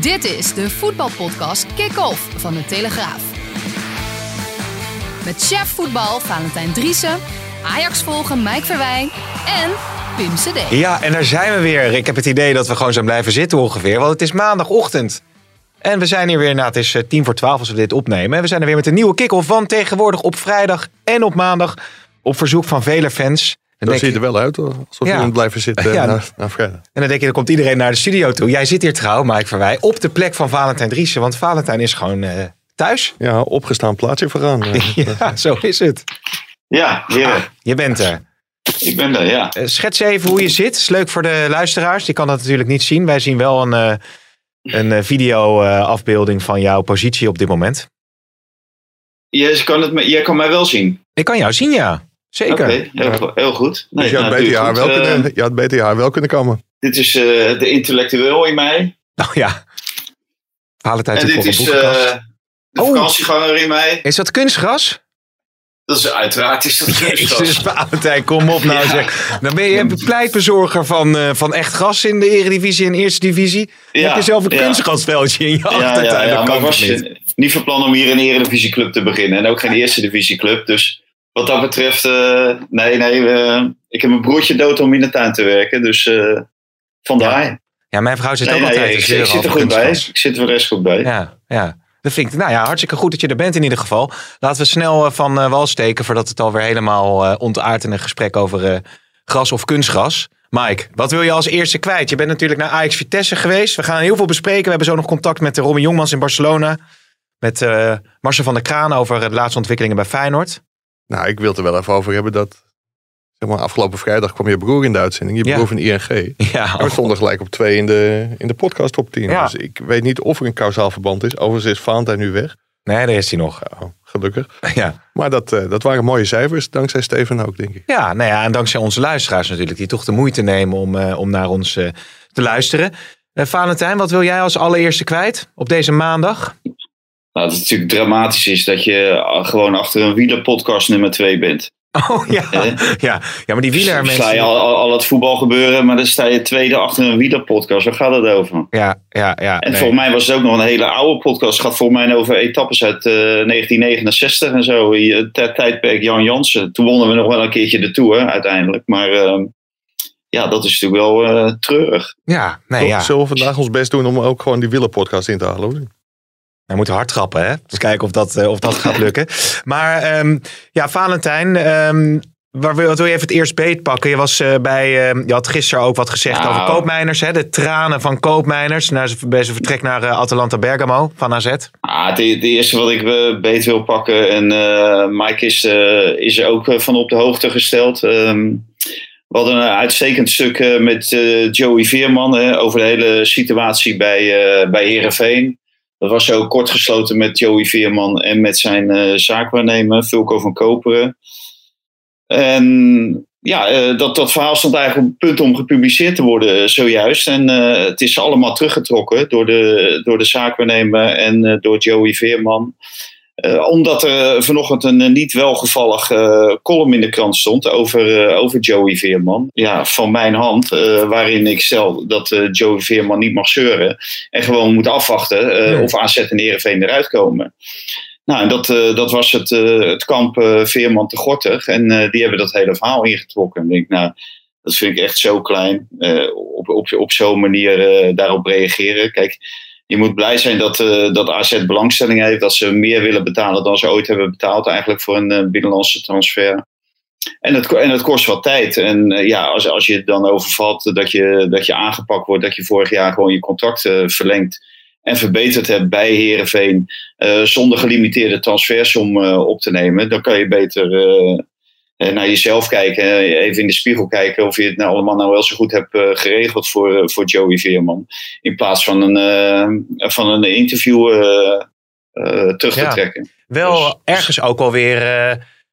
Dit is de voetbalpodcast Kick-Off van de Telegraaf. Met chef voetbal Valentijn Driessen, Ajax volgen Mike Verwij en Pim CD. Ja, en daar zijn we weer. Ik heb het idee dat we gewoon zijn blijven zitten ongeveer, want het is maandagochtend. En we zijn hier weer, nou het is eh, tien voor twaalf als we dit opnemen. En we zijn er weer met een nieuwe kick-off van tegenwoordig op vrijdag en op maandag. Op verzoek van vele fans. En Dat denk ziet je- er wel uit, alsof Ja. je moet blijven zitten Ja. na, na. En dan denk je, dan komt iedereen naar de studio toe. Jij zit hier trouw, Mike Verwij, op de plek van Valentijn Driessen. Want Valentijn is gewoon eh, thuis. Ja, opgestaan plaatsje vooraan. Eh, Ja, zo is het. Ja, heren. Je bent er. Ik ben er, ja. Eh, Schets even hoe je zit. Is leuk voor de luisteraars. Die kan dat natuurlijk niet zien. Wij zien wel een, eh, een eh, video-afbeelding van jouw positie op dit moment. Jij kan, het, jij kan mij wel zien. Ik kan jou zien, ja. Zeker. Heel, heel goed. Nee, dus je had, nou, beter je, doe haar goed. wel Eh, kunnen, je had beter je haar wel kunnen komen. dit is eh, de intellectueel in mij. Nou ja. Valentijn En zit dit is eh, de Oh. vakantieganger in mij. Is dat kunstgras? Dat is uiteraard is dat kunstgras. Valentijn, kom op nou Ja. zeg. Dan ben je een pleitbezorger van, eh, van echt gras in de eredivisie en eerste divisie. Ja, heb je zelf een ja. kunstgrasveldje in je Ja, achtertuin. ja, maar was niet? je niet van plan om hier een eredivisieclub te beginnen. En ook geen eerste divisieclub. Dus wat dat betreft, eh, nee, nee. ik heb mijn broertje dood om in de tuin te werken. Dus eh, vandaar. Ja, mijn vrouw zit Nee, ook nee, altijd ik, ik zit er goed bij. Ik zit er rest goed bij. Ja, ja. Dat vind ik, nou ja, hartstikke goed dat je er bent in ieder geval. Laten we snel eh, van wal steken voordat het alweer helemaal ontaart in een gesprek over gras of kunstgras. Mike, wat wil je als eerste kwijt? Je bent natuurlijk naar Ajax Vitesse geweest. We gaan heel veel bespreken. We hebben zo nog contact met de Romy Jongmans in Barcelona. Met Marcel van der Kraan over de laatste ontwikkelingen bij Feyenoord. Nou, ik wil het er wel even over hebben dat... Zeg maar, afgelopen vrijdag kwam je broer in de uitzending. Je Ja. broer van ING. Ja, En we stonden gelijk op twee in de, in de podcast top 10. Ja. Dus ik weet niet of er een kausaal verband is. Overigens is Valentijn nu weg. nee, daar is hij nog. Oh, gelukkig. Ja. Maar dat, eh, dat waren mooie cijfers. Dankzij Steven ook, denk ik. Ja, nou ja, en dankzij onze luisteraars natuurlijk, die toch de moeite nemen om, eh, om naar ons eh, te luisteren. Eh, Valentijn, wat wil jij als allereerste kwijt op deze maandag? Nou, dat het natuurlijk dramatisch is dat je eh, gewoon achter een wielerpodcast nummer 2 bent. Oh ja, Eh? ja. ja maar die Dus wieler dan sta je mensen. al, al, al het voetbal gebeuren, maar dan sta je tweede achter een wielerpodcast. Waar gaat het over? Ja, ja, ja. En nee. volgens mij was het ook nog een hele oude podcast. Het gaat volgens mij over etappes uit eh, 1969 en zo. Je- Het tijdperk Jan Jansen. Toen wonnen we nog wel een keertje de Tour uiteindelijk. Maar ehm, ja, dat is natuurlijk wel eh, treurig. Ja, nee, ja. Zullen we vandaag ons best doen om ook gewoon die wielerpodcast in te halen? hoor? We moeten hard trappen, hè? Dus kijken of dat, eh, of dat gaat lukken. Maar ehm, ja, Valentijn, ehm, waar wil, wat wil je even het eerst beet pakken? Je, was, eh, bij, ehm, je had gisteren ook wat gezegd Nou. over koopmijners, hè? De tranen van koopmijners na zijn- bij zijn vertrek naar eh, Atalanta Bergamo van AZ. Ah, het, eerste wat ik beet wil pakken. En Mike is, is er ook van op de hoogte gesteld. Ehm, we hadden een uitstekend stuk met Joey Veerman hè, over de hele situatie bij, bij Herenveen. Dat was zo kort gesloten met Joey Veerman en met zijn eh, zaakwaarnemer Vulko van Koperen. En ja, eh, dat, dat verhaal stond eigenlijk op het punt om gepubliceerd te worden eh, zojuist. En het is allemaal teruggetrokken door de, door de zaakwaarnemer en door Joey Veerman. Eh, omdat er vanochtend een eh, niet welgevallig eh, column in de krant stond over, eh, over Joey Veerman. Ja, van mijn hand, eh, waarin ik stel dat eh, Joey Veerman niet mag zeuren. En gewoon moet afwachten eh, of AZ en Heerenveen eruit komen. Nou, en dat, eh, dat was het, eh, het kamp eh, Veerman te Gortig. En eh, die hebben dat hele verhaal ingetrokken. En ik denk, nou, dat vind ik echt zo klein. eh, op, op, op zo'n manier eh, daarop reageren. Kijk, je moet blij zijn dat, eh, dat AZ belangstelling heeft. Dat ze meer willen betalen dan ze ooit hebben betaald eigenlijk voor een eh, binnenlandse transfer. En het, en het kost wat tijd. En eh, ja, als, als je dan overvalt dat je, dat je aangepakt wordt, dat je vorig jaar gewoon je contract verlengt en verbeterd hebt bij Herenveen zonder gelimiteerde transfersom op te nemen, dan kan je beter naar jezelf kijken, eh, even in de spiegel kijken of je het nou allemaal nou wel zo goed hebt eh, geregeld voor, eh, voor Joey Veerman. In plaats van een, eh, van een interview eh, eh, terug te Ja. trekken. Wel Dus- ergens ook wel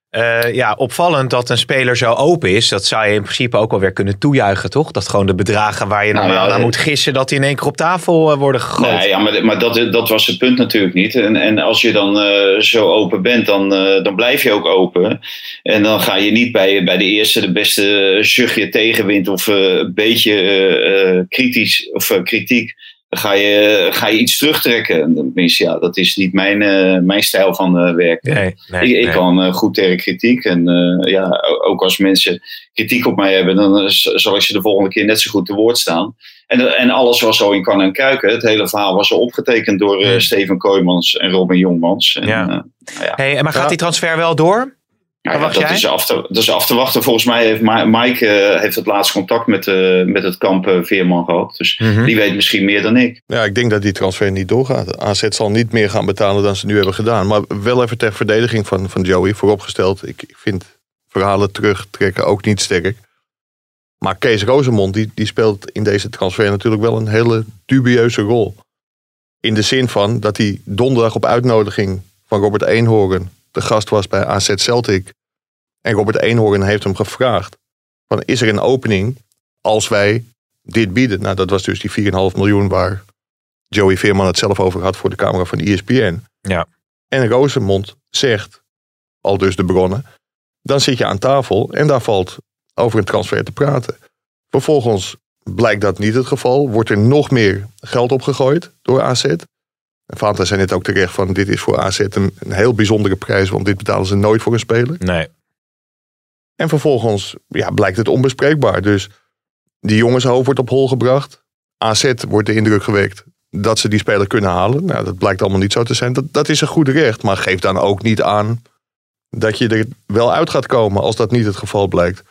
eh, ja, opvallend dat een speler zo open is. Dat zou je in principe ook wel weer kunnen toejuichen, toch? Dat gewoon de bedragen waar je Nou normaal ja, eh, moet gissen, dat die in één keer op tafel eh, worden gegooid. Nee, ja, maar, maar dat, dat was het punt natuurlijk niet. En, en als je dan zo open bent, dan, dan blijf je ook open. En dan ga je niet bij, bij de eerste, de beste zuchtje tegenwind of een beetje kritisch of kritiek. Ga je, ga je iets terugtrekken. En Tenminste, ja, dat is niet mijn, eh, mijn stijl van eh, werken. nee, nee, ik, ik nee. kan eh, goed tegen kritiek. En ja, ook als mensen kritiek op mij hebben, dan zal ik ze de volgende keer net zo goed te woord staan. En, en alles was zo in kan en kuiken. Het hele verhaal was al opgetekend door. Steven Kooijmans en Robin Jongmans. En, Ja. nou ja, Hey, maar gaat die transfer wel door? Nou ja, dat, jij? is af te, dat is af te wachten. Volgens mij heeft Mike eh, heeft het laatst contact met, eh, met het kamp eh, Veerman gehad. Dus Mhm. die weet misschien meer dan ik. Ja, ik denk dat die transfer niet doorgaat. AZ zal niet meer gaan betalen dan ze nu hebben gedaan. Maar wel even ter verdediging van, van Joey, vooropgesteld. Ik, ik vind verhalen terugtrekken ook niet sterk. Maar Kees Rozemond, die, die speelt in deze transfer natuurlijk wel een hele dubieuze rol. In de zin van dat hij donderdag op uitnodiging van Robert Eenhoorn de gast was bij AZ Celtic. En Robert Eenhoorn heeft hem gevraagd: van, is er een opening als wij dit bieden? Nou, dat was dus die 4,5 miljoen waar Joey Veerman het zelf over had voor de camera van ESPN. Ja. En Rosemond zegt, al dus de bronnen, dan zit je aan tafel en daar valt over een transfer te praten. Vervolgens blijkt dat niet het geval, wordt er nog meer geld opgegooid door AZ. En Fanta zei net ook terecht van dit is voor AZ een, een heel bijzondere prijs, want dit betalen ze nooit voor een speler. Nee. En vervolgens ja, blijkt het onbespreekbaar. Dus die jongenshoofd wordt op hol gebracht. AZ wordt de indruk gewekt dat ze die speler kunnen halen. Nou, dat blijkt allemaal niet zo te zijn. Dat, dat is een goed recht. Maar geef dan ook niet aan dat je er wel uit gaat komen als dat niet het geval blijkt.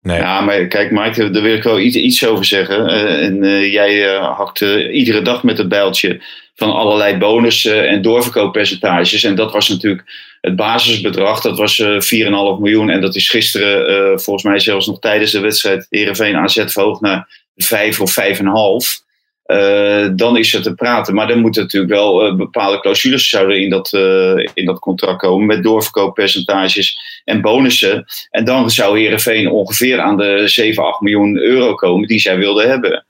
nee. Ja, maar kijk, Mike, daar wil ik wel iets, iets over zeggen. Eh, en eh, jij eh, hakt iedere dag met het bijltje van allerlei bonussen en doorverkooppercentages. En dat was natuurlijk het basisbedrag. Dat was eh 4,5 miljoen. En dat is gisteren, eh, volgens mij zelfs nog tijdens de wedstrijd Heerenveen AZ verhoogd naar 5 of 5,5. Eh, dan is het te praten. Maar dan moeten natuurlijk wel eh, bepaalde clausules zouden in dat, eh, in dat contract komen. Met doorverkooppercentages en bonussen. En dan zou Heerenveen ongeveer aan de 7, 8 miljoen euro komen die zij wilden hebben.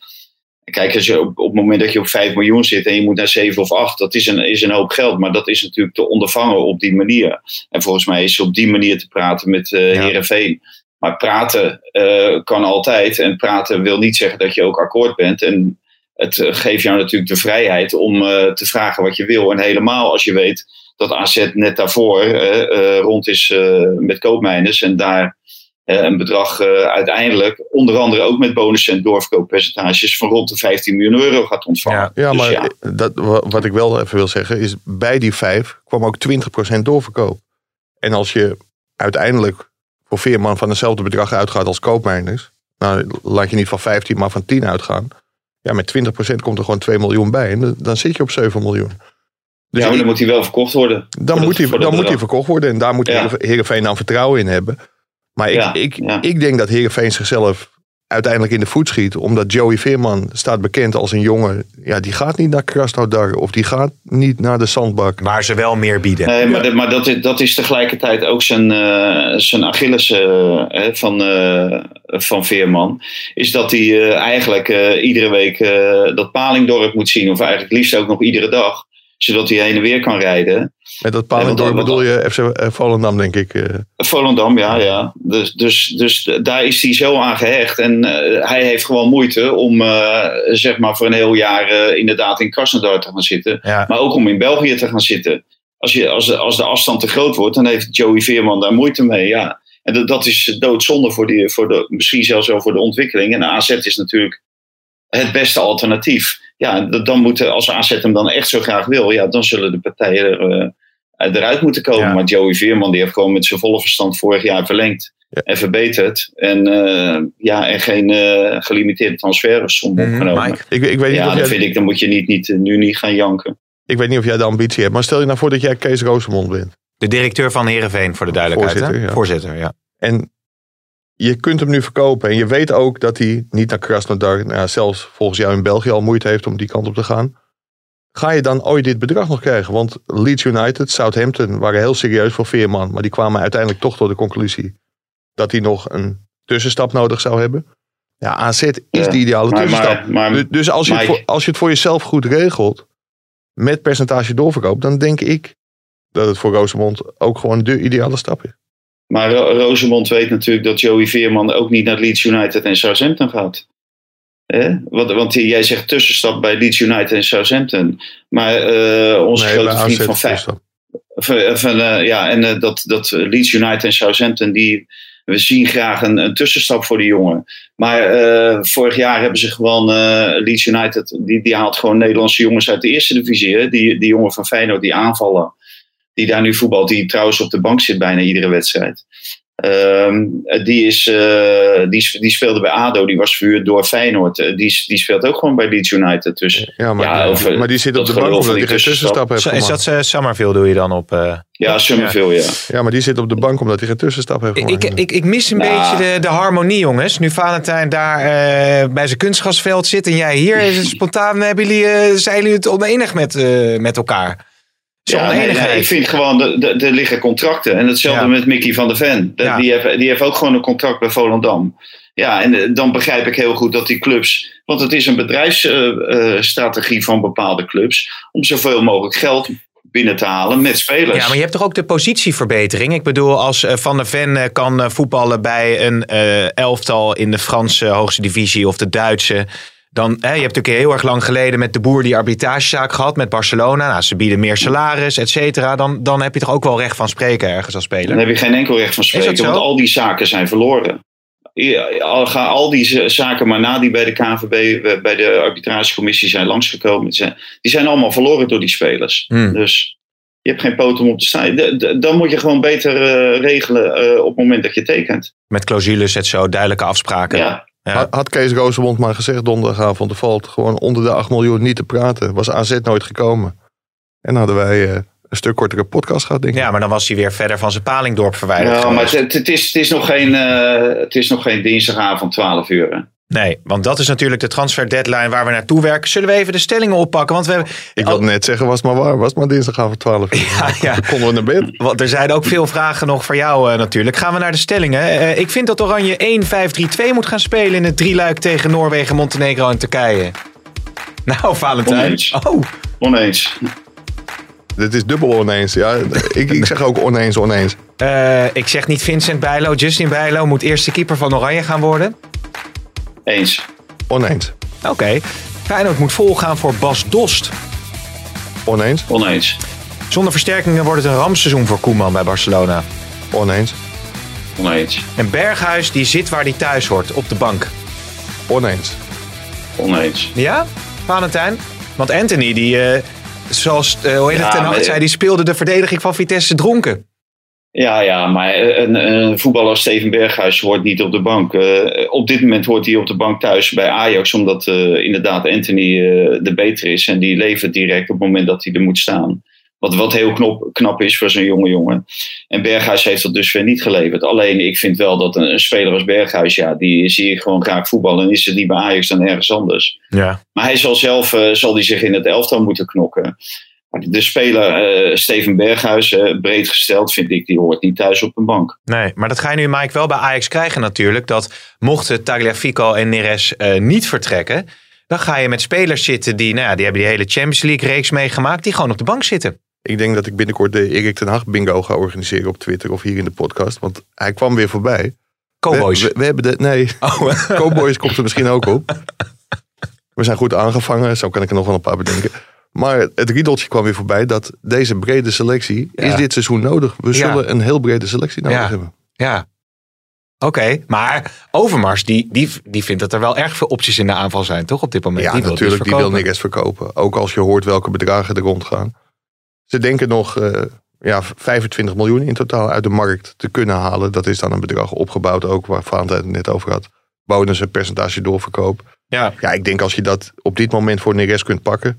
Kijk, als je op, op het moment dat je op 5 miljoen zit en je moet naar 7 of 8, dat is een, is een hoop geld. Maar dat is natuurlijk te ondervangen op die manier. En volgens mij is op die manier te praten met eh Ja. Heerenveen. Maar praten eh, kan altijd. En praten wil niet zeggen dat je ook akkoord bent. En het geeft jou natuurlijk de vrijheid om eh, te vragen wat je wil. En helemaal als je weet dat AZ net daarvoor rond is met koopmijners. En daar een bedrag eh, uiteindelijk, onder andere ook met bonussen en doorverkooppercentages, van rond de 15 miljoen euro gaat ontvangen. Ja. Ja, Dus maar ja. Dat, wa- wat ik wel even wil zeggen is, bij die vijf kwam ook 20% doorverkoop. En als je uiteindelijk voor Veerman van hetzelfde bedrag uitgaat als koopmijners, nou laat je niet van 15, maar van 10 uitgaan. Ja, met 20% komt er gewoon 2 miljoen bij en dan- zit je op 7 miljoen. Dus ja, maar dan moet hij wel verkocht worden. dan moet, hij, dan moet hij verkocht worden. En daar moet Ja. Heerenveen dan vertrouwen in hebben. Maar ik, Ja, ik, ja. ik denk dat Heerenveen zichzelf uiteindelijk in de voet schiet. Omdat Joey Veerman staat bekend als een jongen. Ja, die gaat niet naar Krasnodar. Of die gaat niet naar de zandbak. Waar ze wel meer bieden. Nee, maar, dat- maar dat, is, dat is tegelijkertijd ook zijn, eh, zijn Achilles eh, van, eh, van Veerman. Is dat hij eh, eigenlijk eh, iedere week eh, dat Palingdorp moet zien. Of eigenlijk liefst ook nog iedere dag. Zodat hij heen en weer kan rijden. Met dat Palendorp bedoel je FC eh, Volendam, denk ik. eh. Volendam, ja, ja. Dus, dus, dus daar is hij zo aan gehecht. En eh, hij heeft gewoon moeite om, zeg maar, voor een heel jaar inderdaad in Krasnodar te gaan zitten. Ja. Maar ook om in België te gaan zitten. Als, je, als, de, als de afstand te groot wordt, dan heeft Joey Veerman daar moeite mee. Ja. En dat, dat is doodzonde voor, die, voor de, misschien zelfs wel voor de ontwikkeling. En AZ is natuurlijk het beste alternatief. Ja, dat- dan moeten, als AZ hem dan echt zo graag wil, ja, dan zullen de partijen er, eh, eruit moeten komen. Ja. Maar Joey Veerman die heeft gewoon met zijn volle verstand vorig jaar verlengd Ja. en verbeterd. En, eh, ja, en geen eh, gelimiteerde transfersom Mhm, opgenomen. Mike? Ik, ik, weet niet Ja, of dan jij, vind ik, dan moet je niet, niet, nu niet gaan janken. ik weet niet of jij de ambitie hebt. Maar stel je nou voor dat jij Kees Roosemond bent. De directeur van Heerenveen, voor de duidelijkheid. Voorzitter, hè? ja. Voorzitter, ja. En je kunt hem nu verkopen. En je weet ook dat hij niet naar Krasnodar, nou ja, zelfs volgens jou in België al moeite heeft om die kant op te gaan. Ga je dan ooit dit bedrag nog krijgen? Want Leeds United, Southampton waren heel serieus voor Veerman. Maar die kwamen uiteindelijk toch tot de conclusie dat hij nog een tussenstap nodig zou hebben. Ja, AZ is Ja, de ideale maar- tussenstap. maar- maar- Dus- dus als je, het voor, als je het voor jezelf goed regelt, met percentage doorverkoop, dan denk ik dat het voor Rosemond ook gewoon de ideale stap is. Maar Ro- Rosemond weet natuurlijk dat Joey Veerman ook niet naar Leeds United en Southampton gaat. Hè? Want, want jij zegt tussenstap bij Leeds United en Southampton. Maar eh, onze Nee, grote vriend van Feyenoord. van, eh, ja, en eh, dat, dat Leeds United en Southampton, die, we zien graag een, een tussenstap voor die jongen. Maar eh, vorig jaar hebben ze gewoon, eh, Leeds United, die, die haalt gewoon Nederlandse jongens uit de eerste divisie. Hè? Die, die jongen van Feyenoord, die aanvallen. Die daar nu voetbalt, die trouwens op de bank zit bijna iedere wedstrijd. Ehm, die, is, eh, die, die speelde bij ADO, die was verhuurd door Feyenoord. Eh, die, die speelt ook gewoon bij Leeds United. Dus Ja, maar, Ja, over maar die zit op de bank omdat hij die geen tussenstap heeft Is gemaakt. dat uh, Summerville doe je dan op... eh, ja, Summerville, ja. Ja, maar die zit op de bank omdat hij geen tussenstap heeft Ik, gemaakt. ik, ik, ik mis een Nou. beetje de, de harmonie, jongens. Nu Valentijn daar eh, bij zijn kunstgrasveld zit en jij hier. Is het spontaan hebben jullie, eh, zijn jullie het onenig met, eh, met elkaar? Ja, nee, oneenigheid. nee, ik vind gewoon, de- de- er liggen contracten. En hetzelfde Ja. met Mickey van der Ven. De- Ja. Die, heeft, die heeft ook gewoon een contract bij Volendam. Ja, en eh, dan begrijp ik heel goed dat die clubs... Want het is een bedrijfsstrategie van bepaalde clubs... om zoveel mogelijk geld binnen te halen met spelers. Ja, maar je hebt toch ook de positieverbetering? Ik bedoel, als eh, Van der Ven eh, kan eh, voetballen bij een eh, elftal in de Franse hoogste divisie of de Duitse. Dan, hè, je hebt natuurlijk heel erg lang geleden met de boer die arbitragezaak gehad met Barcelona. Nou, ze bieden meer salaris, et cetera. Dan, dan heb je toch ook wel recht van spreken ergens als speler? Dan heb je geen enkel recht van spreken, want al die zaken zijn verloren. Ja, al- Ga al die zaken maar na die bij de KNVB, eh, bij de arbitragecommissie zijn langsgekomen. Die zijn, allemaal verloren door die spelers. Hmm. Dus je hebt geen poot om op te staan. Dan moet je gewoon beter eh, regelen eh, op het moment dat je tekent. Met clausules en zo, duidelijke afspraken. Ja. Ja. Had- Had Kees Rosemond maar gezegd donderdagavond, er valt gewoon onder de 8 miljoen niet te praten. Was AZ nooit gekomen. En hadden wij eh, een stuk kortere podcast gehad, denk ik. Ja, maar dan was hij weer verder van zijn Palingdorp verwijderd. Ja, maar het, het, is, het, is nog geen, eh, het is nog geen dinsdagavond 12 uur. Nee, want dat is natuurlijk de transfer deadline waar we naartoe werken. Zullen we even de stellingen oppakken? Want we hebben. Ik wilde net zeggen, was maar waar. Was maar dinsdagavond 12 uur. Ja, ja. Dan konden we naar bed. Want er zijn ook veel vragen nog voor jou eh, natuurlijk. Gaan we naar de stellingen. Eh, ik vind dat Oranje 1-5-3-2 moet gaan spelen in het drieluik tegen Noorwegen, Montenegro en Turkije. Nou, Valentijn. Oneens. Oh, Oneens. Dit is dubbel oneens. Ja, ik, ik zeg ook oneens, oneens. eh, ik zeg niet Vincent Bijlo. Justin Bijlo moet eerste keeper van Oranje gaan worden. Eens. Oneens. Oké. Feyenoord moet volgaan voor Bas Dost. Oneens. Oneens. Zonder versterkingen wordt het een rampseizoen voor Koeman bij Barcelona. Oneens. Oneens. En Berghuis die zit waar hij thuis hoort, op de bank. Oneens. Oneens. Ja, Valentijn? Want Anthony, die, eh, zoals uh, hoe heet het Ja, ten zei, die speelde de verdediging van Vitesse dronken. Ja, ja, maar een, een voetballer als Steven Berghuis hoort niet op de bank. Eh, op dit moment hoort hij op de bank thuis bij Ajax, omdat eh, inderdaad Anthony eh, de beter is. En die levert direct op het moment dat hij er moet staan. Wat, wat heel knop, knap is voor zo'n jonge jongen. En Berghuis heeft dat dus weer niet geleverd. Alleen ik vind wel dat een, een speler als Berghuis, ja, die zie ik gewoon graag voetballen. En is het niet bij Ajax dan ergens anders. Ja. Maar hij zal zelf zal die zich in het elftal moeten knokken. De speler eh, Steven Berghuis, eh, breed gesteld, vind ik, die hoort niet thuis op een bank. Nee, maar dat ga je nu Mike wel bij Ajax krijgen natuurlijk. Dat mochten Tagliafico en Neres eh, niet vertrekken, dan ga je met spelers zitten die, nou ja, die hebben die hele Champions League reeks meegemaakt, die gewoon op de bank zitten. Ik denk dat ik binnenkort de Erik ten Hag bingo ga organiseren op Twitter of hier in de podcast. Want hij kwam weer voorbij. Cowboys. We, we, we hebben de, nee, Oh, Cowboys komt er misschien ook op. We zijn goed aangevangen, zo kan ik er nog wel een paar bedenken. Maar het riedeltje kwam weer voorbij dat deze brede selectie Ja. is dit seizoen nodig. We Ja. zullen een heel brede selectie nodig Ja. hebben. ja. Oké, maar Overmars die, die, die vindt dat er wel erg veel opties in de aanval zijn, toch? Op dit moment. Ja, die wil natuurlijk, die wil. Neres verkopen. Ook als je hoort welke bedragen er rondgaan. Ze denken nog eh, ja, 25 miljoen in totaal uit de markt te kunnen halen. Dat is dan een bedrag opgebouwd ook, waar Valentijn het net over had. Bonus en percentage doorverkoop. Ja, Ja, ik denk als je dat op dit moment voor Neres kunt pakken.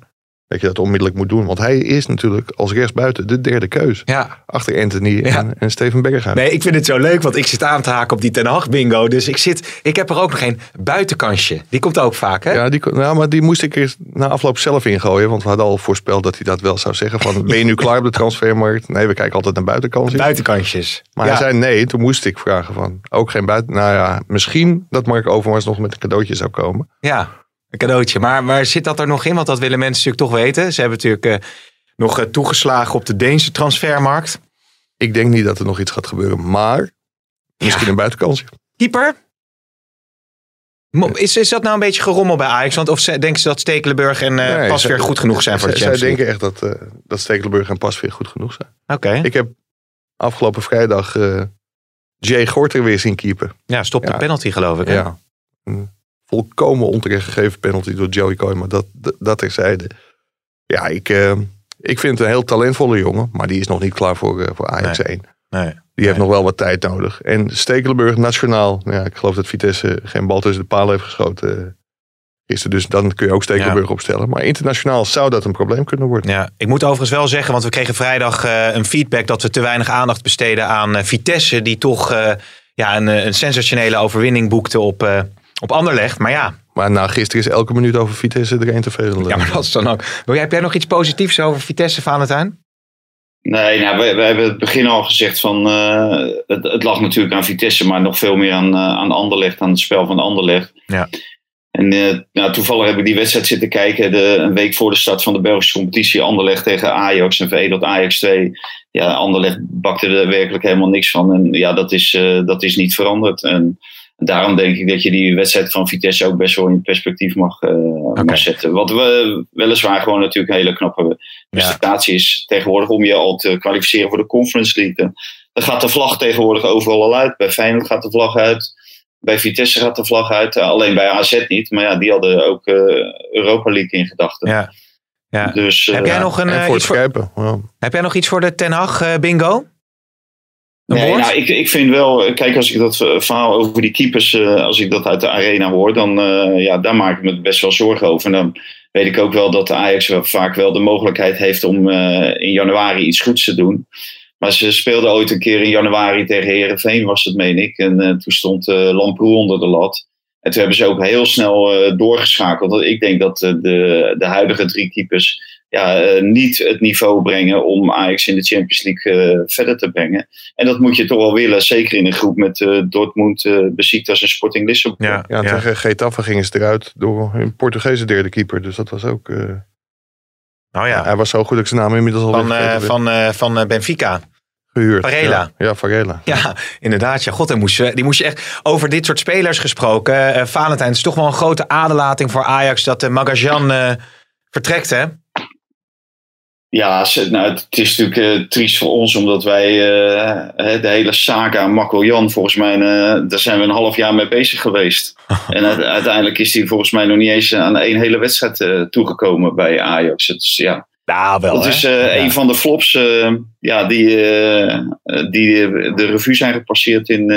Dat je dat onmiddellijk moet doen. Want hij is natuurlijk als rechtsbuiten de derde keus. Ja. Achter Anthony Ja. en, en Steven Berghuis. Nee, ik vind het zo leuk, want ik zit aan te haken op die Ten Hag bingo. Dus ik, zit, ik heb er ook nog een buitenkansje. Die komt ook vaak, hè? Ja, die, nou, maar die moest ik eerst na afloop zelf ingooien. Want we hadden al voorspeld dat hij dat wel zou zeggen. Van, ben je nu klaar op de transfermarkt? Nee, we kijken altijd naar buitenkansjes. Buitenkansjes. Maar ja. hij zei nee. Toen moest ik vragen van, ook geen buiten... Nou ja, misschien dat Mark Overmars nog met een cadeautje zou komen. Ja, een cadeautje. Maar, maar zit dat er nog in? Want dat willen mensen natuurlijk toch weten. Ze hebben natuurlijk eh, nog eh, toegeslagen op de Deense transfermarkt. Ik denk niet dat er nog iets gaat gebeuren. Maar misschien een buitenkansje. Keeper? Is, is dat nou een beetje gerommel bij Ajax? Want of denken ze dat Stekelenburg en Nee, Pas zij- weer goed genoeg zijn voor de zij- Champions Zij League? denken echt dat, eh dat Stekelenburg en Pasveer goed genoeg zijn. Oké. Ik heb afgelopen vrijdag eh, Jay Gorter weer zien keeper. Ja, stop de Ja. penalty geloof ik. hè? Ja. Volkomen onterecht gegeven penalty door Joey Coy. Maar dat, dat, dat terzijde. Ja, ik, eh, ik vind het een heel talentvolle jongen. Maar die is nog niet klaar voor, eh, voor Ajax 1. Nee. Die heeft nog wel wat tijd nodig. En Stekelenburg nationaal. Ja, ik geloof dat Vitesse geen bal tussen de palen heeft geschoten. eh, Gisteren, dus dan kun je ook Stekelenburg opstellen. Maar internationaal zou dat een probleem kunnen worden. Ja, ik moet overigens wel zeggen, want we kregen vrijdag een feedback dat we te weinig aandacht besteden aan Vitesse, die toch ja, een, een sensationele overwinning boekte op, op Anderlecht. Maar ja, Maar na gisteren is elke minuut over Vitesse er een te veel. ja, maar dat is dan ook. Wil jij- Heb jij nog iets positiefs over Vitesse, Valentijn? Nee, nou, we, we hebben het begin al gezegd van eh, het, het lag natuurlijk aan Vitesse, maar nog veel meer aan, eh, aan Anderlecht, aan het spel van Anderlecht. Ja. En eh, nou, toevallig heb ik die wedstrijd zitten kijken de, een week voor de start van de Belgische competitie. Anderlecht tegen Ajax en veredeld Ajax 2. Ja, Anderlecht bakte er werkelijk helemaal niks van. En ja, dat is, eh, dat is niet veranderd. En daarom denk ik dat je die wedstrijd van Vitesse ook best wel in perspectief mag, eh, mag zetten. Wat we weliswaar gewoon natuurlijk een hele knappe prestatie is tegenwoordig om je al te kwalificeren voor de Conference League. Dan gaat de vlag tegenwoordig overal al uit. Bij Feyenoord gaat de vlag uit. Bij Vitesse gaat de vlag uit. Eh, Alleen bij AZ niet. Maar ja, die hadden ook eh, Europa League in gedachten. Ja. ja. Dus, heb, jij nog een, eh, voor iets het voor, heb jij nog iets voor de Ten Hag eh, bingo? Nee, nou, ik, ik vind wel, eh, kijk, als ik dat eh, verhaal over die keepers, eh, als ik dat uit de arena hoor, dan ja, daar maak ik me best wel zorgen over. En dan weet ik ook wel dat de Ajax wel, vaak wel de mogelijkheid heeft om in januari iets goeds te doen. Maar ze speelden ooit een keer in januari tegen Herenveen, was het, meen ik. En toen stond Lamproe onder de lat. En toen hebben ze ook heel snel doorgeschakeld. Want ik denk dat de, de huidige drie keepers ja, eh, niet het niveau brengen om Ajax in de Champions League eh, verder te brengen. En dat moet je toch wel willen, zeker in een groep met eh, Dortmund, eh Besiktas en Sporting Lissabon. Ja, Ja, ja. tegen Getafe gingen ze eruit door hun Portugese derde keeper. Dus dat was ook... eh, Nou ja, Hij was zo goed dat ik zijn naam inmiddels al van, eh, van, eh, van Benfica. gehuurd. Varela. Ja, ja Varela. Ja, inderdaad. Ja, god, die moest, je, die moest je echt... Over dit soort spelers gesproken. eh Valentijn, het is toch wel een grote aderlating voor Ajax... dat de Magajan eh, vertrekt, hè? Ja, nou, het is natuurlijk eh, triest voor ons, omdat wij eh, de hele saga Marco Jan, volgens mij, eh, daar zijn we een half jaar mee bezig geweest. en uite- uiteindelijk is hij volgens mij nog niet eens aan één hele wedstrijd toegekomen bij Ajax. Het is, ja, Nou, wel, dat hè? is Ja. een van de flops ja, die, die de revue zijn gepasseerd in,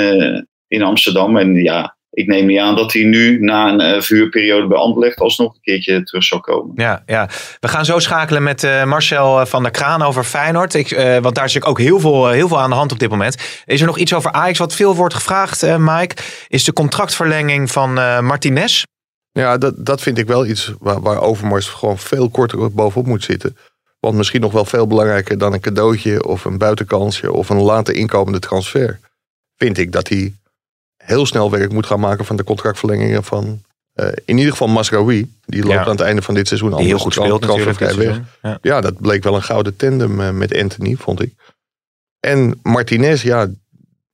in Amsterdam. En ja, ik neem niet aan dat hij nu na een eh, vuurperiode bij Anderlecht alsnog een keertje terug zal komen. Ja, ja, we gaan zo schakelen met eh, Marcel eh, van der Kraan over Feyenoord. Ik, eh, want daar is natuurlijk ook heel veel, heel veel aan de hand op dit moment. Is er nog iets over Ajax wat veel wordt gevraagd, eh, Mike? Is de contractverlenging van eh, Martinez? Ja, dat, dat vind ik wel iets waar, waar Overmars gewoon veel korter bovenop moet zitten. Want misschien nog wel veel belangrijker dan een cadeautje of een buitenkansje of een later inkomende transfer. Vind ik dat hij heel snel werk moet gaan maken van de contractverlengingen van eh, in ieder geval Masraoui. Die loopt Ja. aan het einde van dit seizoen Die heel goed speelt transfervrij dit weg. Ja, dat bleek wel een gouden tandem eh, met Anthony, vond ik. En Martinez, ja,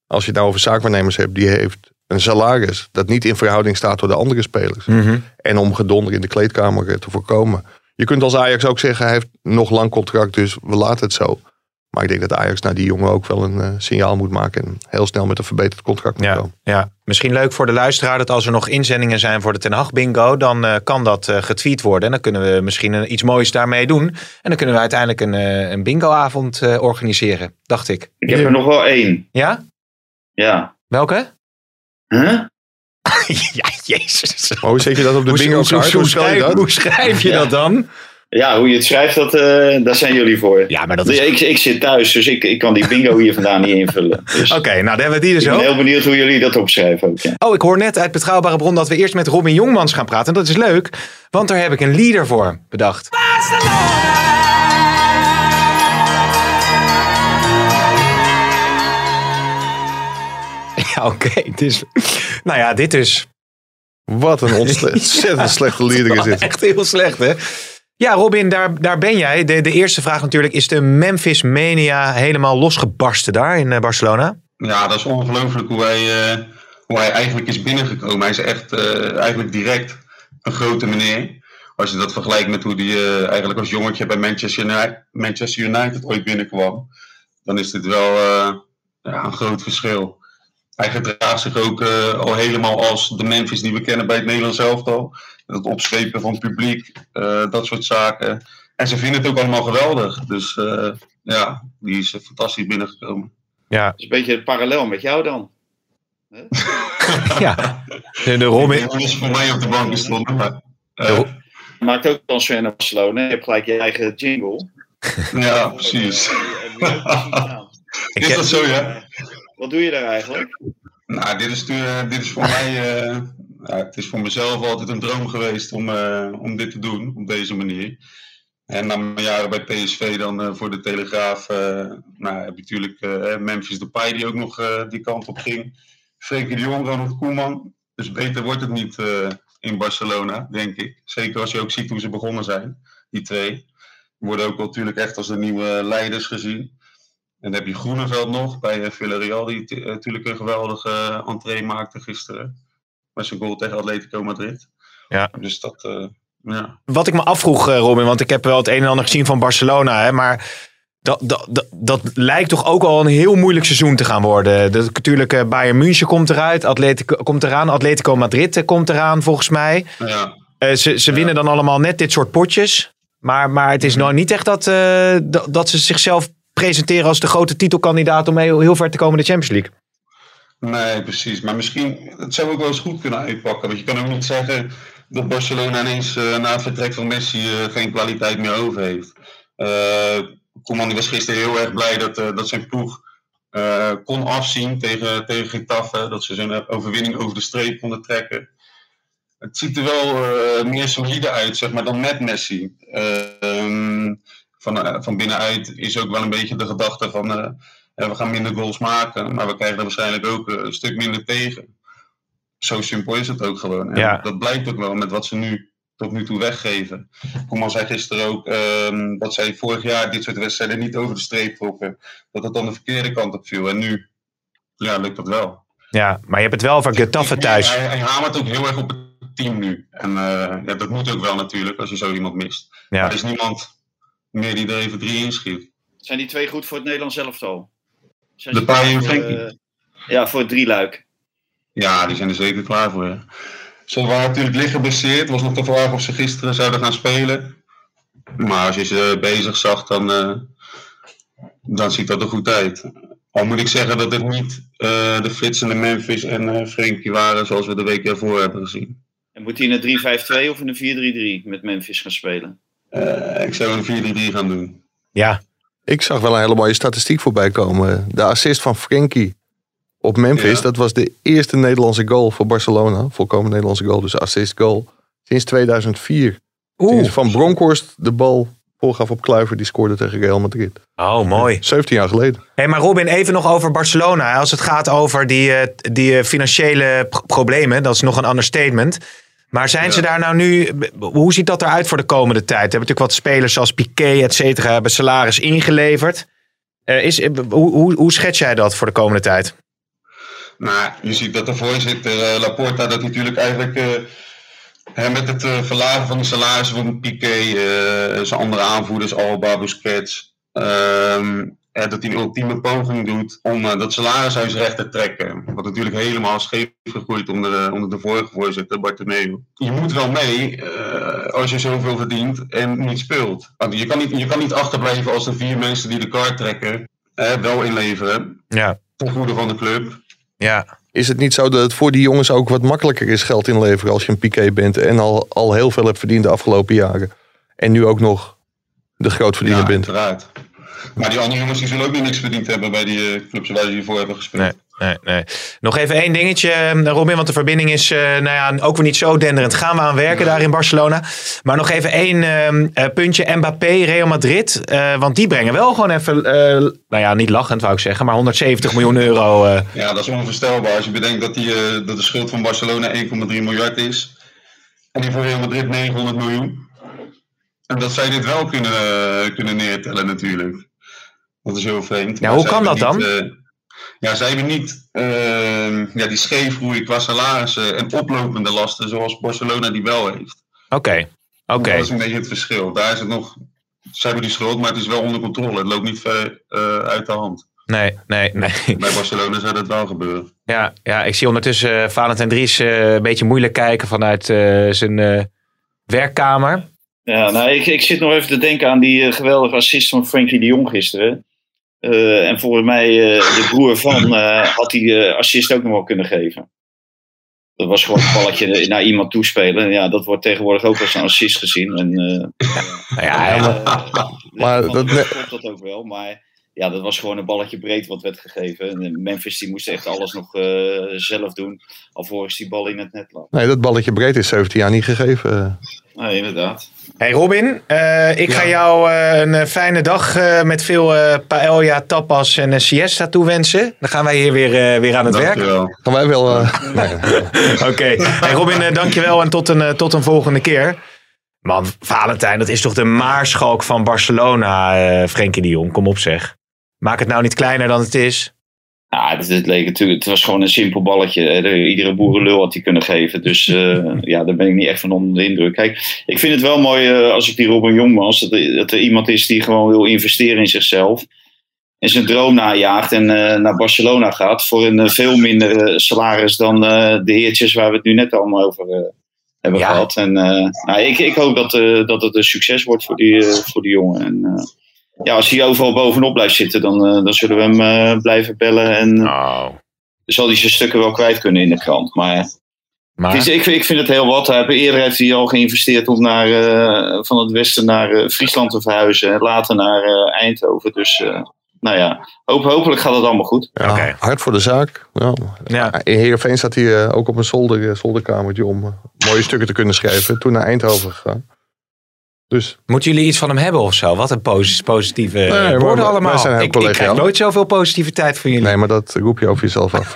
als je het nou over zaakwaarnemers hebt, die heeft een salaris dat niet in verhouding staat tot de andere spelers. Mhm. En om gedonder in de kleedkamer eh, te voorkomen. Je kunt als Ajax ook zeggen, hij heeft nog lang contract, dus we laten het zo. Maar ik denk dat Ajax naar die jongen ook wel een eh, signaal moet maken. En heel snel met een verbeterd contract moet Ja, komen. ja, misschien leuk voor de luisteraar dat als er nog inzendingen zijn voor de Ten Hag bingo, dan eh, kan dat eh, getweet worden. En dan kunnen we misschien een, iets moois daarmee doen. En dan kunnen we uiteindelijk een, een bingoavond eh, organiseren, dacht ik. Ik heb er nog wel één. Ja? Ja. Welke? Huh? ja, jezus. Maar hoe zet je dat op de Hoe, bingo hoe, kaart? schrijf, dat? hoe schrijf je Ja. dat dan? Ja, hoe je het schrijft, dat, eh, daar zijn jullie voor. Ja, maar dat is... ik, ik zit thuis, dus ik, ik kan die bingo hier vandaan niet invullen. Dus Oké, nou dan hebben we die dus ik ben ook. heel benieuwd hoe jullie dat opschrijven ook. Ja. Oh, ik hoor net uit betrouwbare bron dat we eerst met Robin Jongmans gaan praten. En dat is leuk, want daar heb ik een leader voor bedacht. Ja, oké. Dus, nou ja, dit is Wat een ontzettend slechte leader is dit. echt heel slecht, hè? Ja, Robin, daar, daar ben jij. De, de eerste vraag natuurlijk, is de Memphis Mania helemaal losgebarsten daar in eh, Barcelona? Ja, dat is ongelooflijk hoe hij, eh, hoe hij eigenlijk is binnengekomen. Hij is echt eh, eigenlijk direct een grote meneer. Als je dat vergelijkt met hoe hij eigenlijk als jongetje bij Manchester United, Manchester United ooit binnenkwam. Dan is dit wel ja, een groot verschil. Hij gedraagt zich ook al helemaal als de Memphis die we kennen bij het Nederlands elftal. Het opswepen van het publiek, eh, dat soort zaken. En ze vinden het ook allemaal geweldig. Dus eh, ja, die is fantastisch binnengekomen. Ja, Dat is een beetje het parallel met jou dan. ja. De, de Robin, Die is voor mij op de bank gestonden. Maar, eh, maakt ook transfer naar Barcelona. Je hebt gelijk je eigen jingle. ja, precies. Is dat zo, ja? Wat doe je daar eigenlijk? Nou, dit is, dit is voor mij, eh, het is voor mezelf altijd een droom geweest om, eh, om dit te doen, op deze manier. En na mijn jaren bij PSV dan eh, voor de Telegraaf, eh, nou, heb je natuurlijk Memphis Depay die ook nog die kant op ging. Frenkie de Jong, Ronald Koeman. Dus beter wordt het niet in Barcelona, denk ik. Zeker als je ook ziet hoe ze begonnen zijn, die twee. Worden ook natuurlijk echt als de nieuwe leiders gezien. En dan heb je Groeneveld nog bij Villarreal, die natuurlijk een geweldige entree maakte gisteren. Met zijn goal tegen Atletico Madrid. Ja. Dus dat, eh, ja. wat ik me afvroeg, eh, Robin, want ik heb wel het een en ander gezien van Barcelona, hè, maar dat, dat, dat, dat lijkt toch ook al een heel moeilijk seizoen te gaan worden. Dat, natuurlijk, eh, Bayern München komt eruit, Atletico komt eraan, Atletico Madrid komt eraan volgens mij. ja. Eh, ze ze winnen dan allemaal net dit soort potjes, maar, maar het is nou niet echt dat, eh, dat, dat ze zichzelf presenteren als de grote titelkandidaat om heel, heel ver te komen in de Champions League. Nee, precies. Maar misschien, het zou ook wel eens goed kunnen uitpakken. Want je kan ook niet zeggen dat Barcelona ineens eh, na het vertrek van Messi eh, geen kwaliteit meer over heeft. Eh Koeman die was gisteren heel erg blij dat, dat zijn ploeg kon afzien tegen, tegen Getafe. Dat ze zo'n overwinning over de streep konden trekken. Het ziet er wel meer solide uit, zeg maar, dan met Messi. Eh, ehm, van, van binnenuit is ook wel een beetje de gedachte van... ja, we gaan minder goals maken, maar we krijgen er waarschijnlijk ook eh, een stuk minder tegen. Zo simpel is het ook gewoon. Ja. Dat blijkt ook wel met wat ze nu tot nu toe weggeven. Koeman zei gisteren ook ehm, dat zij vorig jaar dit soort wedstrijden niet over de streep trokken. Dat het dan de verkeerde kant op viel. En nu ja, lukt dat wel. Ja, maar je hebt het wel over Getafe thuis. Hij, hij hamert ook heel erg op het team nu. En eh, ja, dat moet ook wel natuurlijk als je zo iemand mist. Ja. Maar er is niemand meer die er even drie inschiet. Zijn die twee goed voor het Nederlands elftal? Zijn De ze Paai klaar en voor, Frenkie. ja, voor het drieluik. Ja, die zijn er zeker klaar voor. Ze waren natuurlijk licht geblesseerd. was nog de vraag of ze gisteren zouden gaan spelen. Maar als je ze bezig zag, dan, eh, dan ziet dat er goed uit. Al moet ik zeggen dat het niet eh, de flitsende Memphis en eh Frenkie waren zoals we de week ervoor hebben gezien. En moet hij in een 3-5-2 of in een 4-3-3 met Memphis gaan spelen? Eh, ik zou een 4-3-3 gaan doen. Ja, Ik zag wel een hele mooie statistiek voorbij komen. De assist van Frenkie op Memphis. Ja. Dat was de eerste Nederlandse goal voor Barcelona. Volkomen Nederlandse goal, dus assist goal. Sinds 2004. Sinds Van Bronckhorst de bal voorgaf op Kluivert. Die scoorde tegen Real Madrid. Oh, mooi. 17 jaar geleden. Hey, maar Robin, even nog over Barcelona. Als het gaat over die, eh, die eh, financiële pro- problemen, dat is nog een understatement. Maar zijn ze daar nou nu, hoe ziet dat eruit voor de komende tijd? We hebben natuurlijk wat spelers zoals Piqué, et cetera, hebben salaris ingeleverd. Is, hoe, hoe, hoe schets jij dat voor de komende tijd? Nou, je ziet dat de voorzitter eh, Laporta dat natuurlijk eigenlijk eh, hè, met het eh, verlagen van de salarissen van Piqué, zijn andere aanvoerders, Alba, Busquets, ehm, eh, dat hij een ultieme poging doet om eh, dat salarishuis recht te trekken. Wat natuurlijk helemaal scheef gegroeid onder de, onder de vorige voorzitter, Bartomeu. Je moet wel mee eh, als je zoveel verdient en niet speelt. Want je kan niet, je kan niet achterblijven als de vier mensen die de kaart trekken wel inleveren Ja, ten goede van de club. ja. Is het niet zo dat het voor die jongens ook wat makkelijker is geld inleveren als je een Piqué bent en al, al heel veel hebt verdiend de afgelopen jaren? En nu ook nog de grootverdiener Ja, bent. uiteraard. Maar die andere jongens die zullen ook niet niks verdiend hebben bij die eh, clubs waar ze hiervoor hebben gespeeld. Nee, nee, nee. Nog even één dingetje, eh, Robin, want de verbinding is eh, nou ja, ook weer niet zo denderend. Gaan we aan werken daar in Barcelona. Maar nog even één ehm, eh, puntje. Mbappé, Real Madrid. want die brengen wel gewoon even, nou ja, niet lachend wou ik zeggen, maar 170 miljoen euro. Ja, dat is onvoorstelbaar. Als je bedenkt dat, die, dat de schuld van Barcelona 1,3 miljard is. En die voor Real Madrid 900 miljoen. En dat zij dit wel kunnen, kunnen neertellen natuurlijk. Dat is heel vreemd. Ja, hoe kan dat niet, eh, ja, zij hebben niet eh, ja, die scheefgroei qua salarissen en oplopende lasten zoals Barcelona die wel heeft. Oké, oké. Dat is een beetje het verschil. Daar is het nog... Zij hebben die schuld, maar het is wel onder controle. Het loopt niet ver eh, uit de hand. Nee, nee, nee. Bij Barcelona zou dat wel gebeuren. Ja, ja ik zie ondertussen uh, Valentijn Dries uh, een beetje moeilijk kijken vanuit uh, zijn uh, werkkamer. Ja, nou, ik, ik zit nog even te denken aan die uh, geweldige assist van Frenkie de Jong gisteren. Uh, en volgens mij, uh, de broer van, had die assist ook nog wel kunnen geven. Dat was gewoon een balletje naar iemand toespelen. Ja, dat wordt tegenwoordig ook als een assist gezien. En, ja, ja, maar, maar dat klopt dat ook wel. Maar ja, dat was gewoon een balletje breed wat werd gegeven. En Memphis die moest echt alles nog uh, zelf doen. Alvorens die bal in het net lag. Nee, dat balletje breed is 17 jaar niet gegeven. Nee, inderdaad. Hey Robin, uh, ik ja. ga jou uh, een fijne dag met veel paella, tapas en siesta toewensen. Dan gaan wij hier weer, weer aan het werk. Gaan wij wel. nee. Oké. Okay. Hey Robin, dankjewel en tot een, tot een volgende keer. Man, Valentijn, dat is toch de maarschalk van Barcelona, Frenkie de Jong. Kom op zeg. Maak het nou niet kleiner dan het is. Ja, het, het, leek natuurlijk, het was gewoon een simpel balletje. Iedere boerenlul had hij kunnen geven. Dus uh, ja, daar ben ik niet echt van onder de indruk. Kijk, ik vind het wel mooi uh, als ik die Robin Jong was. Dat er, dat er, iemand is die gewoon wil investeren in zichzelf. En zijn droom najaagt en uh, naar Barcelona gaat. Voor een veel minder salaris dan de heertjes waar we het nu net allemaal over hebben ja. gehad. En nou, ik, ik hoop dat, dat het een succes wordt voor die, voor die jongen. En, ja, als hij overal bovenop blijft zitten, dan, uh, dan zullen we hem uh, blijven bellen. En oh. zal hij zijn stukken wel kwijt kunnen in de krant. Maar, maar... Is, ik, ik vind het heel wat. Hij, eerder heeft hij al geïnvesteerd om naar, uh, van het westen naar Friesland te verhuizen. En later naar Eindhoven. Dus nou ja, hoop, hopelijk gaat het allemaal goed. Ja, okay. Hard voor de zaak. Ja. Ja. In Heerenveen zat hij ook op een zolder, zolderkamertje om mooie stukken te kunnen schrijven. Toen naar Eindhoven gegaan. Dus. Moeten jullie iets van hem hebben of zo? Wat een posi positieve nee, woorden allemaal. Zijn ik, ik krijg nooit zoveel positiviteit van jullie. Nee, maar dat roep je over jezelf af.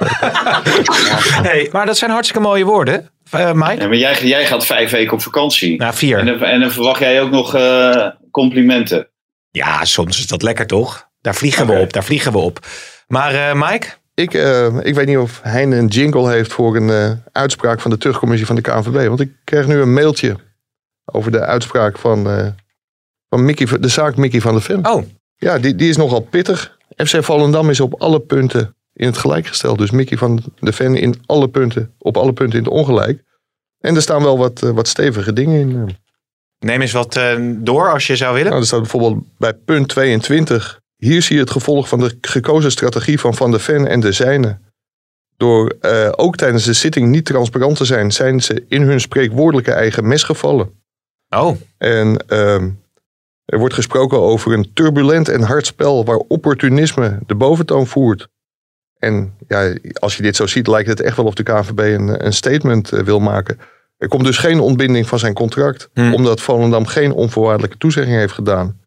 hey, maar dat zijn hartstikke mooie woorden, uh, Mike. Ja, maar jij, jij gaat vijf weken op vakantie. Nou, vier. En dan, en dan verwacht jij ook nog uh, complimenten. Ja, soms is dat lekker toch? Daar vliegen okay. we op, daar vliegen we op. Maar uh, Mike? Ik, uh, ik weet niet of Hein een jingle heeft voor een uh, uitspraak van de terugcommissie van de KNVB. Want ik krijg nu een mailtje over de uitspraak van, uh, van Mickey, de zaak Mickey van der Ven. Oh. Ja, die, die is nogal pittig. FC Volendam is op alle punten in het gelijk gesteld. Dus Mickey van der Ven in alle punten, op alle punten in het ongelijk. En er staan wel wat, uh, wat stevige dingen in. eh. Neem eens wat uh, door als je zou willen. Nou, er staat bijvoorbeeld bij punt 22. Hier zie je het gevolg van de gekozen strategie van Van der Ven en de zijne. Door uh, ook tijdens de zitting niet transparant te zijn, zijn ze in hun spreekwoordelijke eigen mes gevallen. Oh. En uh, er wordt gesproken over een turbulent en hard spel waar opportunisme de boventoon voert. En ja, als je dit zo ziet, lijkt het echt wel of de KNVB een, een statement uh, wil maken. Er komt dus geen ontbinding van zijn contract, Hmm. omdat Volendam geen onvoorwaardelijke toezegging heeft gedaan.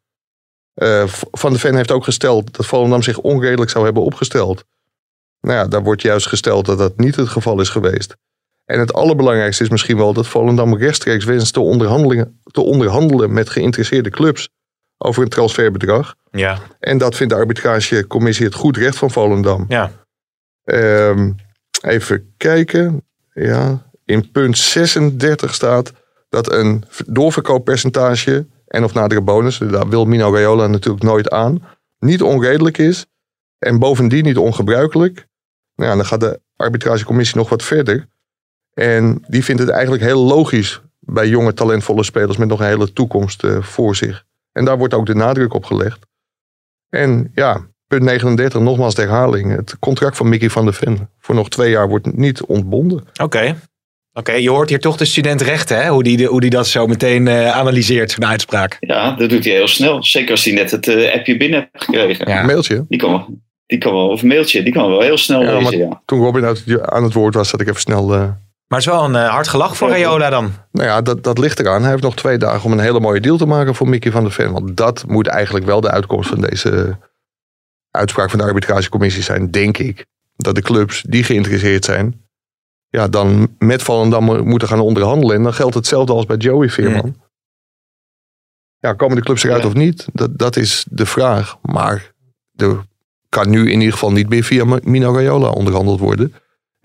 Uh, van de Ven heeft ook gesteld dat Volendam zich onredelijk zou hebben opgesteld. Nou ja, daar wordt juist gesteld dat dat niet het geval is geweest. En het allerbelangrijkste is misschien wel dat Volendam rechtstreeks wenst te, onderhandelingen, te onderhandelen met geïnteresseerde clubs over een transferbedrag. Ja. En dat vindt de arbitragecommissie het goed recht van Volendam. Ja. Um, even kijken. Ja, in punt 36 staat dat een doorverkooppercentage en of nadere bonus, daar wil Mino Raiola natuurlijk nooit aan, niet onredelijk is en bovendien niet ongebruikelijk. Nou ja, dan gaat de arbitragecommissie nog wat verder. En die vindt het eigenlijk heel logisch bij jonge talentvolle spelers met nog een hele toekomst uh, voor zich. En daar wordt ook de nadruk op gelegd. En ja, punt 39, nogmaals de herhaling. Het contract van Mickey van der Ven voor nog twee jaar wordt niet ontbonden. Oké. Okay. Oké, je hoort hier toch de student rechten, hè? Hoe die, de- hoe die dat zo meteen eh, analyseert, zo'n uitspraak. Ja, dat doet hij heel snel. Zeker als hij net het eh, appje binnen heeft gekregen. Ja. Een mailtje. Die kan wel, die kan wel, of een mailtje, die kan wel heel snel Ja, lezen, ja. Toen Robin uit- aan het woord was, zat ik even snel... eh, Maar het is wel een eh, hard gelach voor Rayola dan. Nou ja, dat, dat ligt eraan. Hij heeft nog twee dagen om een hele mooie deal te maken voor Mickey van der Ven. Want dat moet eigenlijk wel de uitkomst van deze uitspraak van de arbitragecommissie zijn, denk ik. Dat de clubs die geïnteresseerd zijn, ja, dan met Volendam mo- moeten gaan onderhandelen. En dan geldt hetzelfde als bij Joey Veerman. Ja, komen de clubs eruit Ja. of niet? Dat, dat is de vraag. Maar er kan nu in ieder geval niet meer via Mino Raiola onderhandeld worden.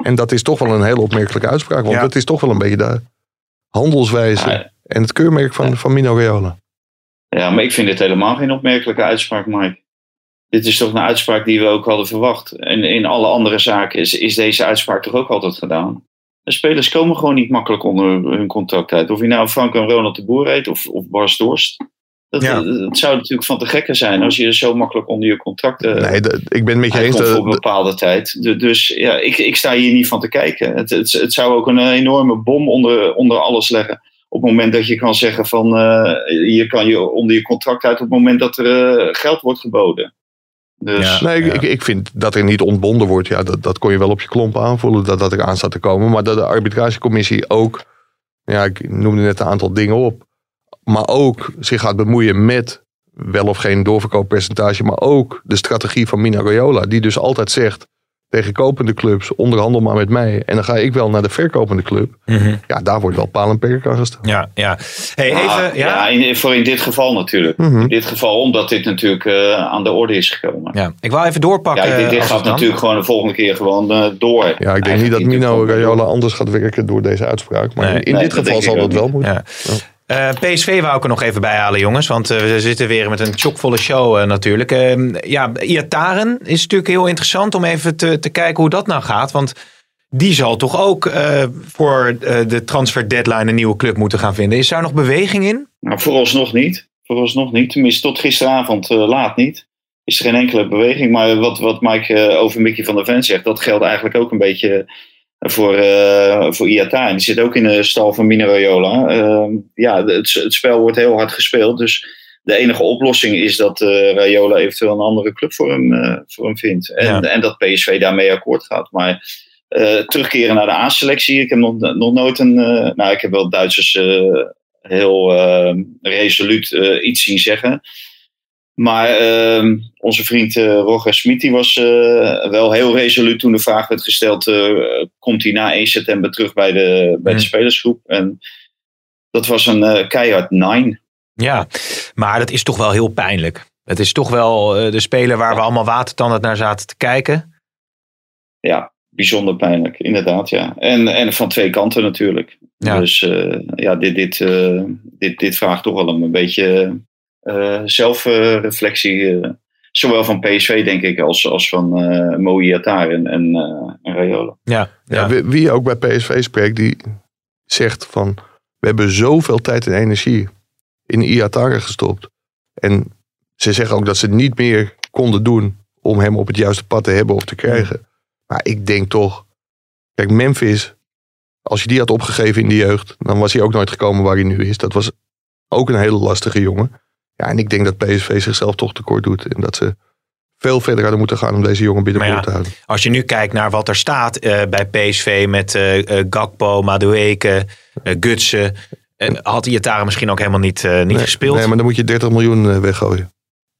En dat is toch wel een hele opmerkelijke uitspraak. Want Ja. het is toch wel een beetje de handelswijze Ja. en het keurmerk van, van Mino Raiola. Ja, maar ik vind dit helemaal geen opmerkelijke uitspraak, Mike. Dit is toch een uitspraak die we ook hadden verwacht. En in alle andere zaken is, is deze uitspraak toch ook altijd gedaan. De spelers komen gewoon niet makkelijk onder hun contract uit. Of je nou Frank en Ronald de Boer heet of, of Bas Dorst. Dat, Ja. dat, dat zou natuurlijk van te gekken zijn als je zo makkelijk onder je contract eh nee, de- ik ben het met je eens. voor een bepaalde tijd. Du- Dus ja, ik, ik sta hier niet van te kijken. Het, het, het zou ook een enorme bom onder, onder alles leggen. Op het moment dat je kan zeggen van eh, je kan je onder je contract uit op het moment dat er eh, geld wordt geboden. Dus Ja. Nee, ik, Ja. ik, ik vind dat er niet ontbonden wordt. Ja, dat, dat kon je wel op je klompen aanvoelen dat dat er aan staat te komen. Maar dat de arbitragecommissie ook, ja, ik noemde net een aantal dingen op. Maar ook zich gaat bemoeien met wel of geen doorverkooppercentage. Maar ook de strategie van Mina Raiola. Die dus altijd zegt tegen kopende clubs, onderhandel maar met mij. En dan ga ik wel naar de verkopende club. Mhm. Ja, daar wordt wel paal en perk aan gesteld. Ja, ja. Hey, even, ja? ja, in, voor in dit geval natuurlijk. Mhm. In dit geval omdat dit natuurlijk eh, aan de orde is gekomen. Ja, ik wil even doorpakken. Ja, dit, dit als gaat natuurlijk gewoon de volgende keer gewoon eh, door. Ja, ik denk Eigenlijk niet dat Mino Raiola anders gaat werken door deze uitspraak. Maar Nee. in Nee, dit geval zal dat wel moeten. Ja. Eh, PSV wou ik er nog even bij halen, jongens. Want eh, we zitten weer met een chockvolle show eh, natuurlijk. Ehm, ja, Iataren is natuurlijk heel interessant om even te, te kijken hoe dat nou gaat. Want die zal toch ook voor de transfer deadline een nieuwe club moeten gaan vinden. Is daar nog beweging in? Nou, vooralsnog niet. Vooralsnog niet. Tenminste, tot gisteravond laat niet. Is er geen enkele beweging. Maar wat, wat Mike over Mickey van der Ven zegt, dat geldt eigenlijk ook een beetje voor, eh voor Iata. En die zit ook in de stal van Mino Raiola. Eh, ja, het, het spel wordt heel hard gespeeld. Dus de enige oplossing is dat eh Raiola eventueel een andere club voor hem, eh, voor hem vindt. En, Ja. en dat PSV daarmee akkoord gaat. Maar terugkeren naar de A-selectie. Ik heb nog, nog nooit een. nou, ik heb wel Duitsers heel eh, resoluut iets zien zeggen. Maar ehm, onze vriend eh, Roger Smit die was eh, wel heel resoluut toen de vraag werd gesteld: eh, komt hij na 1 september terug bij de, bij de Hmm. spelersgroep? En dat was een keihard nine. Ja, maar dat is toch wel heel pijnlijk. Het is toch wel de speler waar we allemaal watertanden naar zaten te kijken. Ja, bijzonder pijnlijk, inderdaad. Ja. En, en van twee kanten natuurlijk. Ja. Dus ja, dit, dit, dit, dit vraagt toch wel een beetje zelfreflectie. eh, zowel van PSV, denk ik, als, als van eh Moïse Atar en, en, eh, en Raiola. Ja, Ja, ja. wie, wie ook bij PSV spreekt, die zegt van... We hebben zoveel tijd en energie in Iatare gestopt. En ze zeggen ook dat ze niet meer konden doen om hem op het juiste pad te hebben of te krijgen. Maar ik denk toch... Kijk, Memphis, als je die had opgegeven in de jeugd... dan was hij ook nooit gekomen waar hij nu is. Dat was ook een hele lastige jongen. Ja, en ik denk dat PSV zichzelf toch tekort doet. En dat ze veel verder hadden moeten gaan om deze jongen ja, te houden. Als je nu kijkt naar wat er staat eh, bij PSV met eh, eh, Gakpo, Madueke, eh, Gutsen. had Iataren misschien ook helemaal niet, eh, niet Nee, gespeeld. Nee, maar dan moet je 30 miljoen weggooien.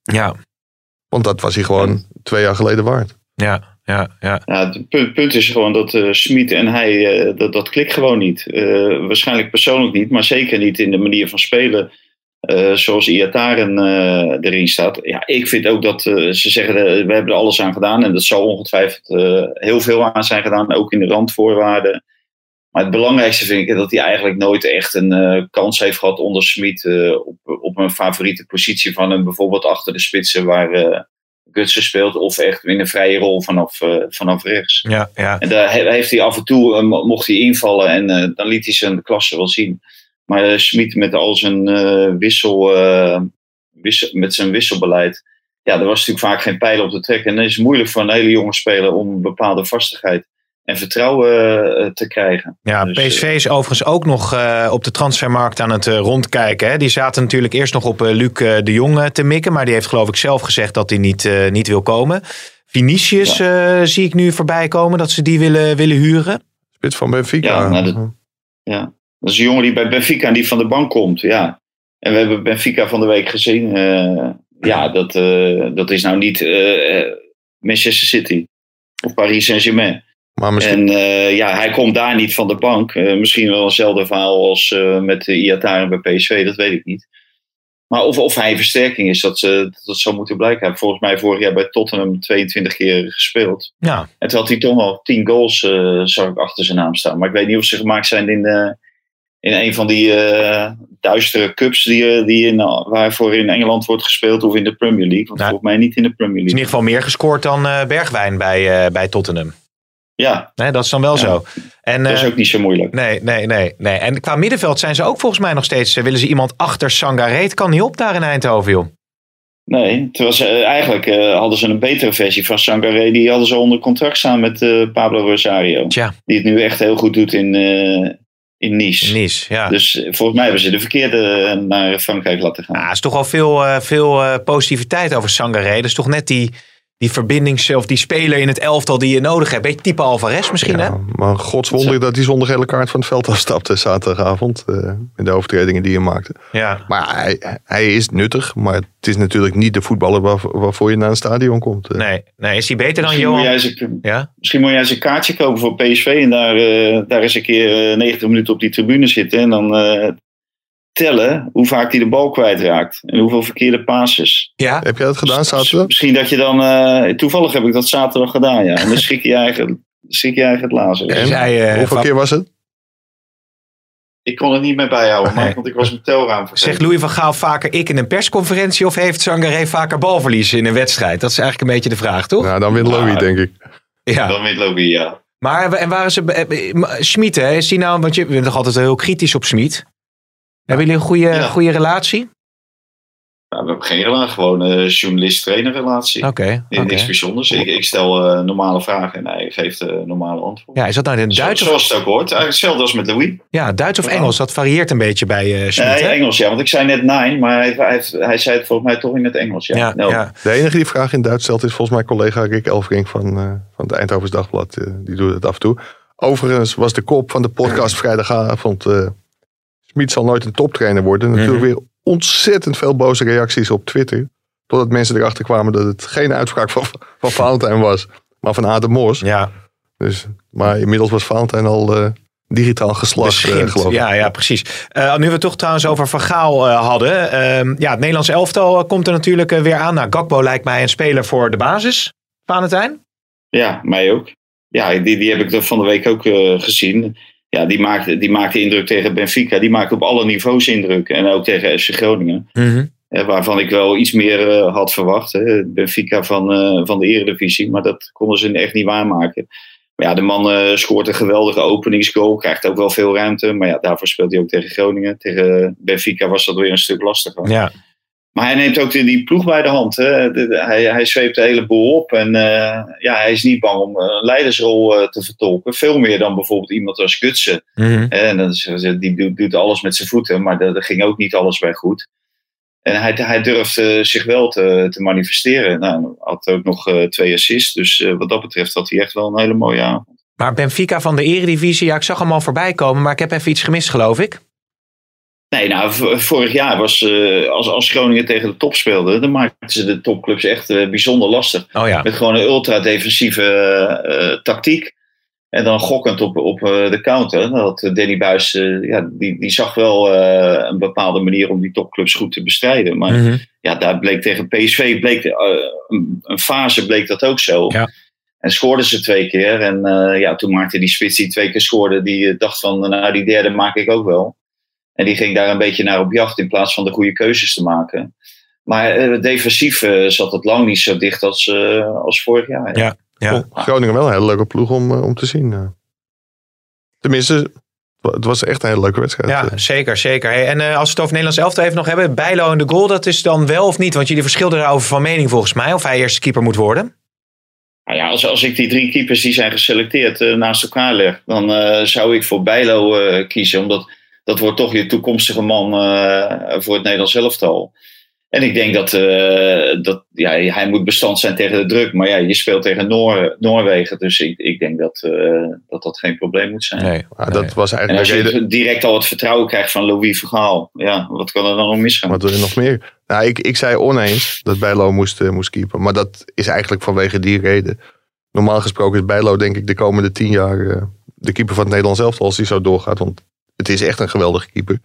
Ja, Want dat was hij gewoon twee jaar geleden waard. ja, ja, ja. Ja, het punt, punt is gewoon dat eh Smit en hij, eh, dat, dat klikt gewoon niet. Eh, waarschijnlijk persoonlijk niet, maar zeker niet in de manier van spelen. Eh, zoals Iataren eh erin staat. Ja, ik vind ook dat eh, ze zeggen, we hebben er alles aan gedaan. En dat zal ongetwijfeld heel veel aan zijn gedaan, ook in de randvoorwaarden. Maar het belangrijkste vind ik dat hij eigenlijk nooit echt een kans heeft gehad onder Smit op, op een favoriete positie van hem. Bijvoorbeeld achter de spitsen waar Gutsen speelt. Of echt in een vrije rol vanaf, vanaf rechts. ja, ja. En daar he- heeft hij af en toe, mo- mocht hij invallen en dan liet hij zijn klasse wel zien. Maar eh, Smit met al zijn eh, wissel, eh, wissel, met zijn wisselbeleid, ja, er was natuurlijk vaak geen pijl op te trekken. En dan is het moeilijk voor een hele jonge speler om een bepaalde vastigheid en vertrouwen te krijgen. Ja, Dus, PSV is overigens ook nog eh, op de transfermarkt aan het eh, rondkijken. Hè. Die zaten natuurlijk eerst nog op Luc de Jong te mikken. Maar die heeft geloof ik zelf gezegd dat hij niet, eh, niet wil komen. Vinicius eh, zie ik nu voorbij komen dat ze die willen, willen huren. Spits van Benfica. Ja, nou, dat- Dat is een jongen die bij Benfica en die van de bank komt. Ja. En we hebben Benfica van de week gezien. Eh, ja, dat, eh, dat is nou niet eh, Manchester City of Paris Saint-Germain. maar misschien, En ja, hij komt daar niet van de bank. Misschien wel eenzelfde verhaal als met de Iataren bij PSV, dat weet ik niet. Maar of, of hij een versterking is, dat, ze, dat zou moeten blijken. Hij heeft volgens mij vorig jaar bij Tottenham 22 keer gespeeld. Ja, En toen had hij toch al 10 goals, zag ik achter zijn naam staan. Maar ik weet niet of ze gemaakt zijn in, in een van die eh, duistere cups die, eh, die in, waarvoor in Engeland wordt gespeeld of in de Premier League. Want Nou, volgens mij niet in de Premier is in League. ieder geval meer gescoord dan eh, Bergwijn bij, eh, bij Tottenham. Ja, Nee, dat is dan wel Ja. zo. En, dat is eh, ook niet zo moeilijk. nee, nee, nee, nee. En qua middenveld zijn ze ook volgens mij nog steeds... eh, willen ze iemand achter Sangaré? Het kan niet op daar in Eindhoven, joh. Nee, eh, eigenlijk eh, hadden ze een betere versie van Sangaré. Die hadden ze onder contract staan met eh, Pablo Rosario. Tja, Die het nu echt heel goed doet in, eh, in Nice. Nice, ja. Dus eh, volgens mij hebben ze de verkeerde eh, naar Frankrijk laten gaan. Ja, er is toch wel veel, eh, veel positiviteit over Sangaré. Dat is toch net die, die verbinding, of die speler in het elftal die je nodig hebt. Beetje type Alvarez misschien, hè? maar godswonder dat hij zonder gele kaart van het veld afstapte zaterdagavond. eh in de overtredingen die hij maakte. Ja. Maar hij, hij is nuttig, maar het is natuurlijk niet de voetballer waarvoor, waarvoor je naar een stadion komt. eh. Nee, nee, is hij beter dan Misschien moet, Johan? een, Ja? misschien moet jij eens een kaartje kopen voor PSV en daar, eh, daar eens een keer eh, 90 minuten op die tribune zitten. En dan eh, tellen hoe vaak hij de bal kwijtraakt. En hoeveel verkeerde passes. Ja? Heb jij dat gedaan zaterdag? Misschien dat je dan... eh, toevallig heb ik dat zaterdag gedaan, ja. En dan schrik je eigen, schrik je eigen het lazen. En? En? Zij, eh, Hoeveel keer was het? Ik kon het niet meer bijhouden. Mark, want ik was mijn telraam vergeten. Zegt Louis van Gaal vaker ik in een persconferentie of heeft Sangaré vaker balverlies in een wedstrijd? Dat is eigenlijk een beetje de vraag, toch? Nou, dan wint Ja. Louis, denk ik. Ja. Dan wint Lobby, ja. Maar en waren ze. eh, Schmid, hè? Is die nou. Want je bent toch altijd heel kritisch op Schmid. Hebben jullie een goede, Ja. goede relatie? Nou, we hebben geen relatie, gewoon een journalist-trainer relatie. Oké. Oké. Niks bijzonders. Ik, ik stel eh, normale vragen en hij geeft eh, normale antwoorden. Ja, is dat nou in het Zo- Duits of, Zoals het ook hoort. Eigenlijk hetzelfde als met Louis. ja, Duits of. Engels? Dat varieert een beetje bij eh Schmid. Nee, hè? Engels ja. Want ik zei net nine, maar hij, hij, hij zei het volgens mij toch in het Engels. Ja, Ja, ja. De enige die vraag in Duits stelt is volgens mij collega Rick Elfring van, eh, van het Eindhovens Dagblad. eh, die doet het af en toe. Overigens was de kop van de podcast vrijdagavond... eh Smit zal nooit een toptrainer worden. Natuurlijk Mhm. weer ontzettend veel boze reacties op Twitter. Totdat mensen erachter kwamen dat het geen uitspraak van, van Valentijn was. Maar van Adam Moors. ja. Dus, maar inmiddels was Valentijn al eh, digitaal geslacht, eh, Beschimpt. geloof ik. Ja, ja, precies. Eh, nu we het toch trouwens over Van Gaal eh, hadden. ehm, ja, het Nederlands elftal eh, komt er natuurlijk eh, weer aan. Nou, Gakpo lijkt mij een speler voor de basis. Valentijn? ja, mij ook. Ja, die, die heb ik er van de week ook eh, gezien. Ja, die maakte, die maakte indruk tegen Benfica. Die maakte op alle niveaus indruk. En ook tegen FC Groningen. Eh, waarvan ik wel iets meer eh, had verwacht. Hè. Benfica van, eh, van de Eredivisie. Maar dat konden ze echt niet waarmaken. Maar ja, de man eh, scoort een geweldige openingsgoal. Krijgt ook wel veel ruimte. Maar ja, daarvoor speelt hij ook tegen Groningen. Tegen Benfica was dat weer een stuk lastiger. Ja. Maar hij neemt ook die, die ploeg bij de hand. Hè. De- de- hij, hij zweept de hele boel op. En eh, ja, hij is niet bang om eh, een leidersrol eh, te vertolken. Veel meer dan bijvoorbeeld iemand als Gutsen. Mhm. En dat is, die doet, doet alles met zijn voeten, maar daar ging ook niet alles bij goed. En hij, hij durft zich wel te, te manifesteren. Nou, had ook nog twee assists. Dus wat dat betreft had hij echt wel een hele mooie avond. Maar Benfica van de Eredivisie, ja, ik zag hem al voorbij komen, maar ik heb even iets gemist, geloof ik. Nee, nou, vorig jaar was eh, als, als Groningen tegen de top speelde, dan maakten ze de topclubs echt eh, bijzonder lastig. Oh ja. Met gewoon een ultra-defensieve eh, tactiek. En dan gokkend op, op de counter. Dat Danny Buis, ja, die, die zag wel een bepaalde manier om die topclubs goed te bestrijden. Maar Mhm. ja, daar bleek tegen PSV, bleek, een, een fase bleek dat ook zo. Ja. En scoorden ze twee keer. En ja, toen maakte die spits die twee keer scoorde, die dacht van, nou die derde maak ik ook wel. En die ging daar een beetje naar op jacht in plaats van de goede keuzes te maken. Maar eh, defensief eh, zat het lang niet zo dicht als, eh, als vorig jaar. Ja. Ja. Vond Groningen wel een hele leuke ploeg om, om te zien. eh. Tenminste, het was echt een hele leuke wedstrijd. Ja, zeker, zeker. Hey, en eh, als we het over Nederlands elftal even nog hebben, Bijlo en de goal, dat is dan wel of niet? Want jullie verschilden daarover van mening volgens mij, of hij eerste keeper moet worden. Nou ja, als, als ik die drie keepers die zijn geselecteerd eh, naast elkaar leg, dan eh, zou ik voor Bijlo eh, kiezen. Omdat dat wordt toch je toekomstige man eh, voor het Nederlands elftal. En ik denk dat, eh, dat ja, hij moet bestand zijn tegen de druk. Maar ja, je speelt tegen Noor, Noorwegen. Dus ik, ik denk dat, eh, dat dat geen probleem moet zijn. Nee. Dat was En eigenlijk als de reden. je direct al het vertrouwen krijgt van Louis Vergaal. Ja, wat kan er dan nog misgaan? Wat wil je nog meer? Nou, ik, ik zei oneens dat Bijlo moest, moest keepen. Maar dat is eigenlijk vanwege die reden. Normaal gesproken is Bijlo denk ik de komende tien jaar de keeper van het Nederlands elftal als die zo doorgaat. Want het is echt een geweldige keeper.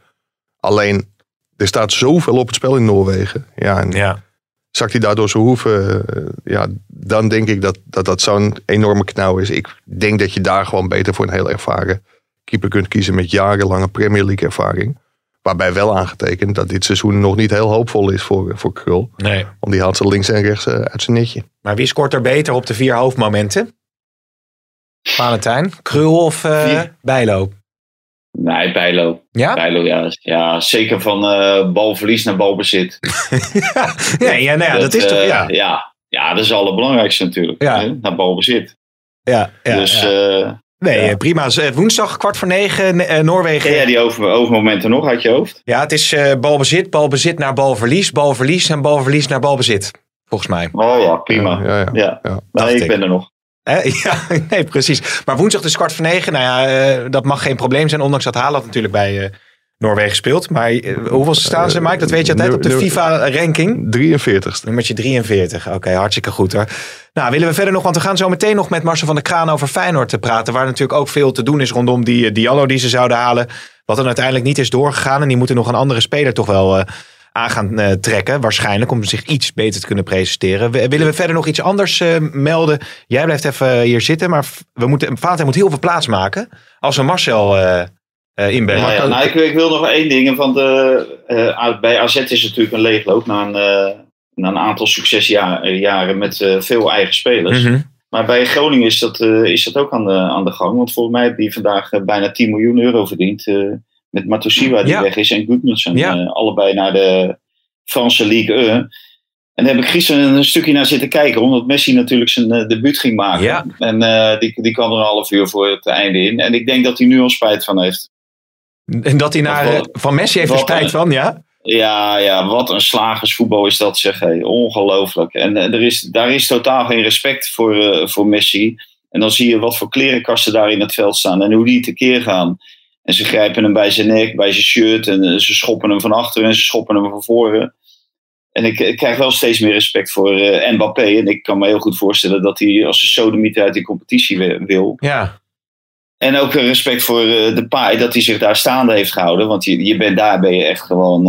Alleen, er staat zoveel op het spel in Noorwegen. Ja, en Ja. zakt hij daardoor zijn hoeven. eh, ja, dan denk ik dat dat, dat zo'n enorme knauw is. Ik denk dat je daar gewoon beter voor een heel ervaren keeper kunt kiezen met jarenlange Premier League ervaring. Waarbij wel aangetekend dat dit seizoen nog niet heel hoopvol is voor, voor Krul. Nee. Want die haalt ze links en rechts eh, uit zijn netje. Maar wie scoort er beter op de vier hoofdmomenten? Valentijn, Krul of eh Vier. Bijlo? Nee, Bijlo. Ja? Bijlo, ja. ja zeker van eh, balverlies naar balbezit. nee, ja, nou ja, dat is toch... eh, Ja, ja. ja, dat is het allerbelangrijkste natuurlijk. Ja. hè, Naar balbezit. ja, ja, dus ja. eh, Nee, ja. prima. Woensdag kwart voor negen, Noorwegen. jij die over, overmomenten nog uit je hoofd? Ja, het is eh, balbezit, balbezit naar balverlies, balverlies en balverlies naar balbezit. Volgens mij. Oh ja, prima. Ja, ja, ja. Ja, Ja. Nee, ik ik. ben er nog. Ja, nee, precies. Maar woensdag dus kwart voor negen. Nou ja, eh, dat mag geen probleem zijn. Ondanks dat Haaland natuurlijk bij eh, Noorwegen speelt. Maar eh, hoeveel staan ze, Mike? Dat weet je altijd op de FIFA-ranking. 43ste. Nummertje 43. Oké, hartstikke goed hoor. Nou, willen we verder nog, want we gaan zo meteen nog met Marcel van der Kraan over Feyenoord te praten. Waar natuurlijk ook veel te doen is rondom die Diallo die ze zouden halen. Wat dan uiteindelijk niet is doorgegaan. En die moeten nog een andere speler toch wel aan gaan eh, trekken. Waarschijnlijk om zich iets beter te kunnen presenteren. We- willen we verder nog iets anders eh, melden? Jij blijft even hier zitten, maar we moeten, Valentijn moet heel veel plaats maken. Als we Marcel eh eh inbellen. Ja, ja, nou, ik, ik wil nog één ding. Van de, eh, bij AZ is het natuurlijk een leegloop na een, eh, na een aantal succesjaren met eh, veel eigen spelers. Mhm. Maar bij Groningen is dat, eh, is dat ook aan de, aan de gang. Want volgens mij die vandaag eh, bijna 10 miljoen euro verdiend. Met Matosiwa die Ja. weg is en Gudmundsson. Ja. eh, allebei naar de Franse Ligue 1. En daar heb ik gisteren een stukje naar zitten kijken. Omdat Messi natuurlijk zijn eh, debuut ging maken. Ja. En eh, die, die kwam er een half uur voor het einde in. En ik denk dat hij nu al spijt van heeft. En dat hij naar, Wat- van Messi heeft er spijt van, ja? Ja, ja, wat een slagersvoetbal is dat, zeg. Hey. Ongelooflijk. En er is, daar is totaal geen respect voor, voor Messi. En dan zie je wat voor klerenkasten daar in het veld staan en hoe die tekeer gaan. En ze grijpen hem bij zijn nek, bij zijn shirt en eh, ze schoppen hem van achteren en ze schoppen hem van voren. En ik, ik krijg wel steeds meer respect voor eh, Mbappé. En ik kan me heel goed voorstellen dat hij als een sodemieter uit die competitie wi- wil. Ja. En ook respect voor eh, de paai dat hij zich daar staande heeft gehouden. Want je, je bent daar ben je echt gewoon,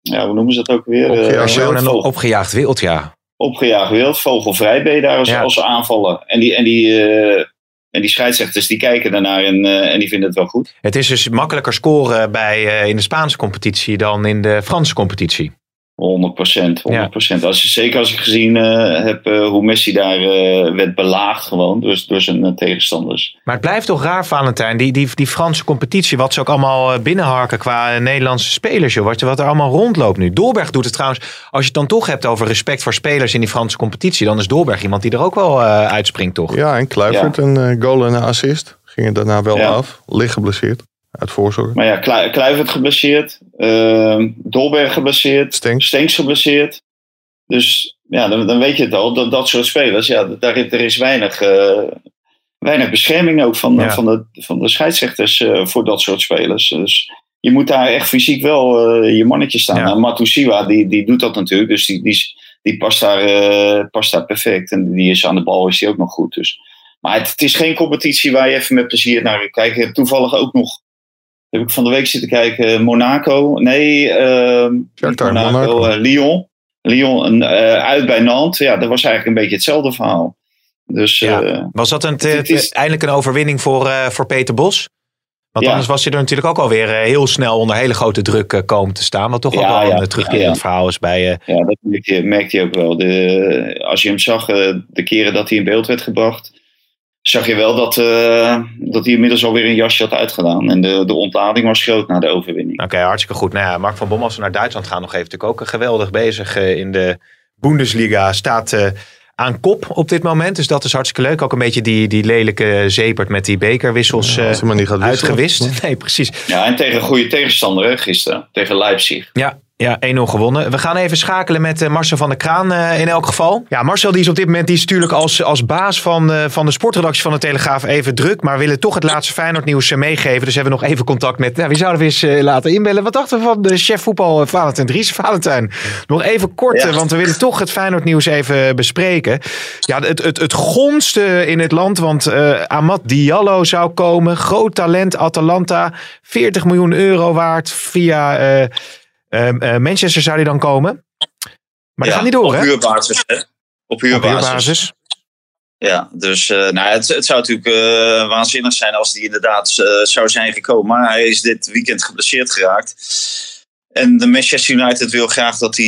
ja, hoe noemen ze dat ook weer? Opgejaagd opgejaagd wild, ja. opgejaagd wild, vogelvrij ben je daar als, Ja. als aanvallen. En die, en, die, en die scheidsrechters die kijken daarnaar en, eh, en die vinden het wel goed. Het is dus makkelijker scoren bij, eh, in de Spaanse competitie dan in de Franse competitie. 100 procent, 100% Als je, zeker als ik gezien eh, heb eh, hoe Messi daar eh, werd belaagd gewoon door, door zijn tegenstanders. Maar het blijft toch raar, Valentijn, die, die, die Franse competitie, wat ze ook allemaal binnenharken qua Nederlandse spelers, joh, wat, wat er allemaal rondloopt nu. Dolberg doet het trouwens, als je het dan toch hebt over respect voor spelers in die Franse competitie, dan is Dolberg iemand die er ook wel eh, uitspringt, toch? Ja, en Kluivert een goal en een assist. Gingen daarna wel Ja. af. Licht geblesseerd. Uit voorzorg. Maar ja, Klu- Kluivert geblesseerd, eh, Dolberg geblesseerd, Stenks. Stenks geblesseerd. Dus ja, dan, dan weet je het al. Dat, dat soort spelers, ja, daar, er is weinig, eh, weinig bescherming ook van, Ja. van, de, van de scheidsrechters eh, voor dat soort spelers. Dus je moet daar echt fysiek wel eh, je mannetje staan. Ja. Nou, Matusiwa, die, die doet dat natuurlijk. Dus die, die, die past, daar, past daar perfect. En die is aan de bal is die ook nog goed. Dus. Maar het, het is geen competitie waar je even met plezier naar kijkt. Ik heb toevallig ook nog heb ik van de week zitten kijken. Monaco. Nee, ehm Shakhtar, Monaco. Monaco. eh, Lyon. Lyon een, eh, uit bij Nantes. Ja, dat was eigenlijk een beetje hetzelfde verhaal. Dus Ja. eh, Was dat een, Het is- eindelijk een overwinning voor, eh, voor Peter Bos? Want Ja. anders was hij er natuurlijk ook alweer eh, heel snel onder hele grote druk eh, komen te staan. Wat toch ook Ja, wel ja. een eh, terugkerend Ja, ja. verhaal is bij... eh, ja, dat merkte je, merkte je ook wel. De, als je hem zag, eh, de keren dat hij in beeld werd gebracht, zag je wel dat, eh, dat hij inmiddels alweer een jasje had uitgedaan. En de, de ontlading was groot na de overwinning. Oké, hartstikke goed. Nou ja, Mark van Bommel, als we naar Duitsland gaan, nog even natuurlijk ook geweldig bezig eh, in de Bundesliga. Staat eh, aan kop op dit moment. Dus dat is hartstikke leuk. Ook een beetje die, die lelijke zepert met die bekerwissels Ja, eh, niet uitgewist. Nee, precies. Ja, en tegen een goede tegenstander hè, gisteren. Tegen Leipzig. Ja, ja 1-0 gewonnen. We gaan even schakelen met eh, Marcel van der Kraan eh, in elk geval. Ja, Marcel die is op dit moment die is natuurlijk als, als baas van, eh, van de sportredactie van de Telegraaf even druk. Maar willen toch het laatste Feyenoord nieuws meegeven. Dus hebben we nog even contact met, nou, wie zouden we eens laten inbellen? Wat dachten we van de chef voetbal Valentijn Dries? Valentijn, nog even kort, Ja. want we willen toch het Feyenoord nieuws even bespreken. Ja, het, het, het gonste in het land, want Amat Diallo zou komen. Groot talent, Atalanta. 40 miljoen euro waard via... eh, Ehm, eh, Manchester zou die dan komen. Maar die Ja, gaat niet door, op hè? huurbasis. Hè? Op Op huurbasis. huurbasis. Ja, dus eh, nou, het, het zou natuurlijk eh, waanzinnig zijn als die inderdaad zou zijn gekomen. Maar hij is dit weekend geblesseerd geraakt. En de Manchester United wil graag dat hij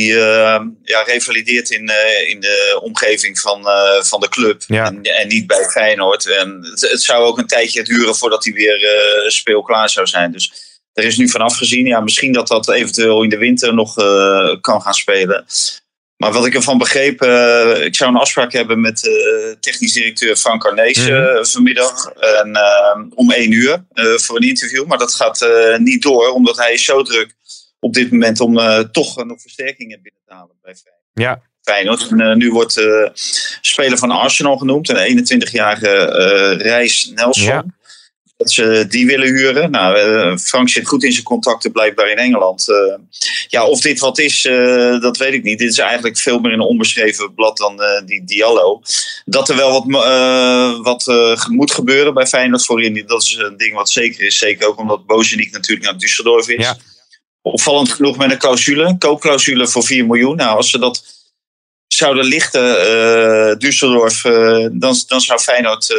ja, revalideert in, in de omgeving van, van de club. Ja. En, en niet bij Feyenoord. En het, het zou ook een tijdje duren voordat hij weer speelklaar zou zijn. Dus er is nu van afgezien. Ja, misschien dat dat eventueel in de winter nog eh, kan gaan spelen. Maar wat ik ervan begreep, eh, ik zou een afspraak hebben met eh, technisch directeur Frank Arnees Mhm. vanmiddag. En, om één uur voor een interview. Maar dat gaat niet door, omdat hij is zo druk op dit moment om toch nog versterkingen binnen te halen bij Feyenoord. Ja. Feyenoord. En, eh, nu wordt eh speler van Arsenal genoemd, een 21-jarige eh Reis Nelson. Ja. Dat ze die willen huren. Nou, eh, Frank zit goed in zijn contacten blijkbaar in Engeland. Eh, ja, of dit wat is, eh, dat weet ik niet. Dit is eigenlijk veel meer een onbeschreven blad dan die Diallo. Dat er wel wat, wat moet gebeuren bij Feyenoord voorin, dat is een ding wat zeker is. Zeker ook omdat Bozeniek natuurlijk naar Düsseldorf is. Ja. Opvallend genoeg met een clausule, een koopclausule voor 4 miljoen. Nou, als ze dat zouden lichten, Düsseldorf, dan, dan zou Feyenoord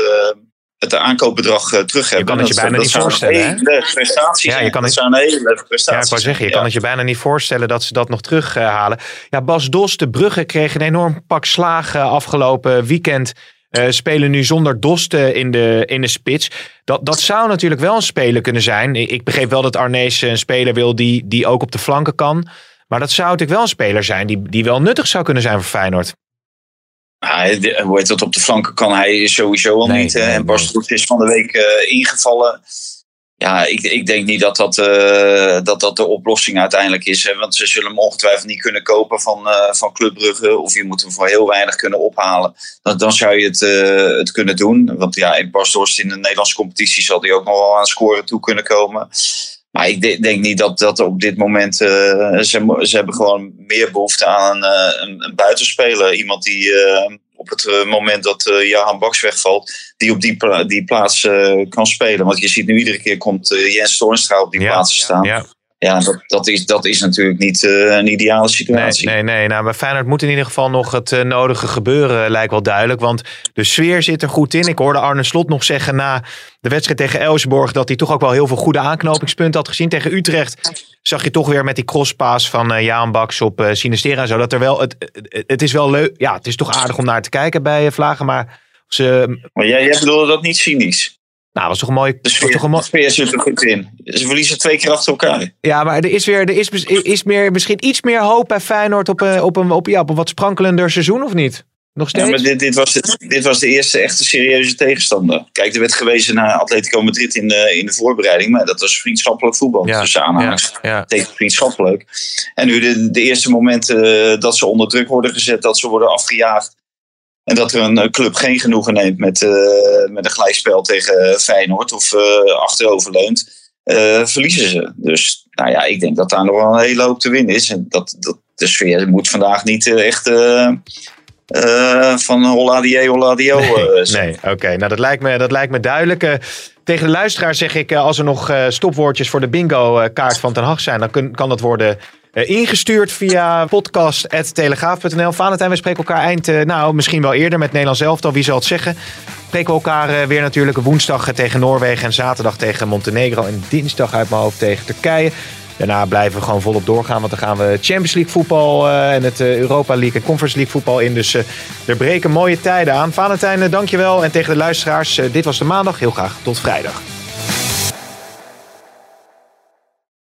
het aankoopbedrag eh, terug hebben. kan het je Dat- bijna dat niet voorstellen, Ja, je zijn. kan dat hele leuke prestatie Ja, ik wou zeggen, je kan het je bijna niet voorstellen dat ze dat nog terughalen. ja, Bas Dos, de Brugge kreeg een enorm pak slagen afgelopen weekend. Eh, spelen nu zonder Dost eh, in de, in de spits. Dat, dat zou natuurlijk wel een speler kunnen zijn. Ik, ik begreep wel dat Arnees een speler wil die, die ook op de flanken kan. Maar dat zou natuurlijk wel een speler zijn die, die wel nuttig zou kunnen zijn voor Feyenoord. Ja, de- hoe heet dat op de flanken kan hij sowieso al Nee, niet. nee, en. Stroet is van de week eh, ingevallen. Ja, ik, ik denk niet dat dat, eh, dat dat de oplossing uiteindelijk is. Hè? Want ze zullen hem ongetwijfeld niet kunnen kopen van, eh, van Club Brugge. Of je moet hem voor heel weinig kunnen ophalen. Dan, dan zou je het, het kunnen doen. Want ja, in Bas Dorst in de Nederlandse competitie zal hij ook nog wel aan scoren toe kunnen komen. Maar ik de- denk niet dat dat op dit moment. eh, ze, ze hebben gewoon meer behoefte aan een, eh, een, een buitenspeler. Iemand die eh, op het moment dat eh Jahan Baks wegvalt, die op die, pla- die plaats kan spelen. Want je ziet nu iedere keer komt Jens Toornstra op die Ja, plaats te staan. Ja, Ja, dat, dat, is, dat is natuurlijk niet eh, een ideale nee, situatie. nee, nee. Nou, bij Feyenoord moet in ieder geval nog het eh, nodige gebeuren, lijkt wel duidelijk. Want de sfeer zit er goed in. Ik hoorde Arne Slot nog zeggen na de wedstrijd tegen Elfsborg... dat hij toch ook wel heel veel goede aanknopingspunten had gezien. Tegen Utrecht zag je toch weer met die crosspaas van eh Jaan Baks op eh Sinistera en zo. Dat er wel, het, het, is wel leuk. Ja, het is toch aardig om naar te kijken bij eh, Vlagen. Maar ze, Maar jij, jij bedoelde dat niet cynisch. Nou, was toch een mooie... De Was sfeer, toch een de mooi, sfeer zit er goed in. Ze verliezen twee keer achter elkaar. ja, maar er is weer, er is, is meer, misschien iets meer hoop bij Feyenoord op, een- op, een, op, ja, op een wat sprankelender seizoen, of niet? Nog Ja, steeds? maar dit, dit, was de, dit was de eerste echte serieuze tegenstander. Kijk, er werd gewezen naar Atletico Madrid in de, in de voorbereiding. Maar dat was vriendschappelijk voetbal. Ja, tussen aanhangers. ja, ja. Tegen vriendschappelijk. En nu de, de eerste momenten eh, dat ze onder druk worden gezet. Dat ze worden afgejaagd. En dat er een eh, club geen genoegen neemt met, eh, met een gelijkspel tegen Feyenoord. Of eh achteroverleunt. eh, verliezen ze. Dus nou ja, ik denk dat daar nog wel een hele hoop te winnen is. En dat, dat, de sfeer moet vandaag niet eh, echt... eh, eh, van Holladie, Holladio. eh, zijn. Nee, oké. Nou, dat lijkt me, dat lijkt me duidelijk. Eh, tegen de luisteraar zeg ik, eh, als er nog eh, stopwoordjes voor de bingo-kaart van Ten Hag zijn, dan kun- kan dat worden eh, ingestuurd via podcast.telegraaf.nl. Valentijn, we spreken elkaar eind, eh, nou, misschien wel eerder met Nederland zelf, dan wie zal het zeggen. Spreken we elkaar eh, weer natuurlijk woensdag eh, tegen Noorwegen en zaterdag tegen Montenegro en dinsdag uit mijn hoofd tegen Turkije. Daarna blijven we gewoon volop doorgaan, want dan gaan we Champions League voetbal eh, en het eh, Europa League en Conference League voetbal in. Dus eh, er breken mooie tijden aan. Valentijn, eh, dankjewel. En tegen de luisteraars, eh, dit was de maandag. Heel graag tot vrijdag.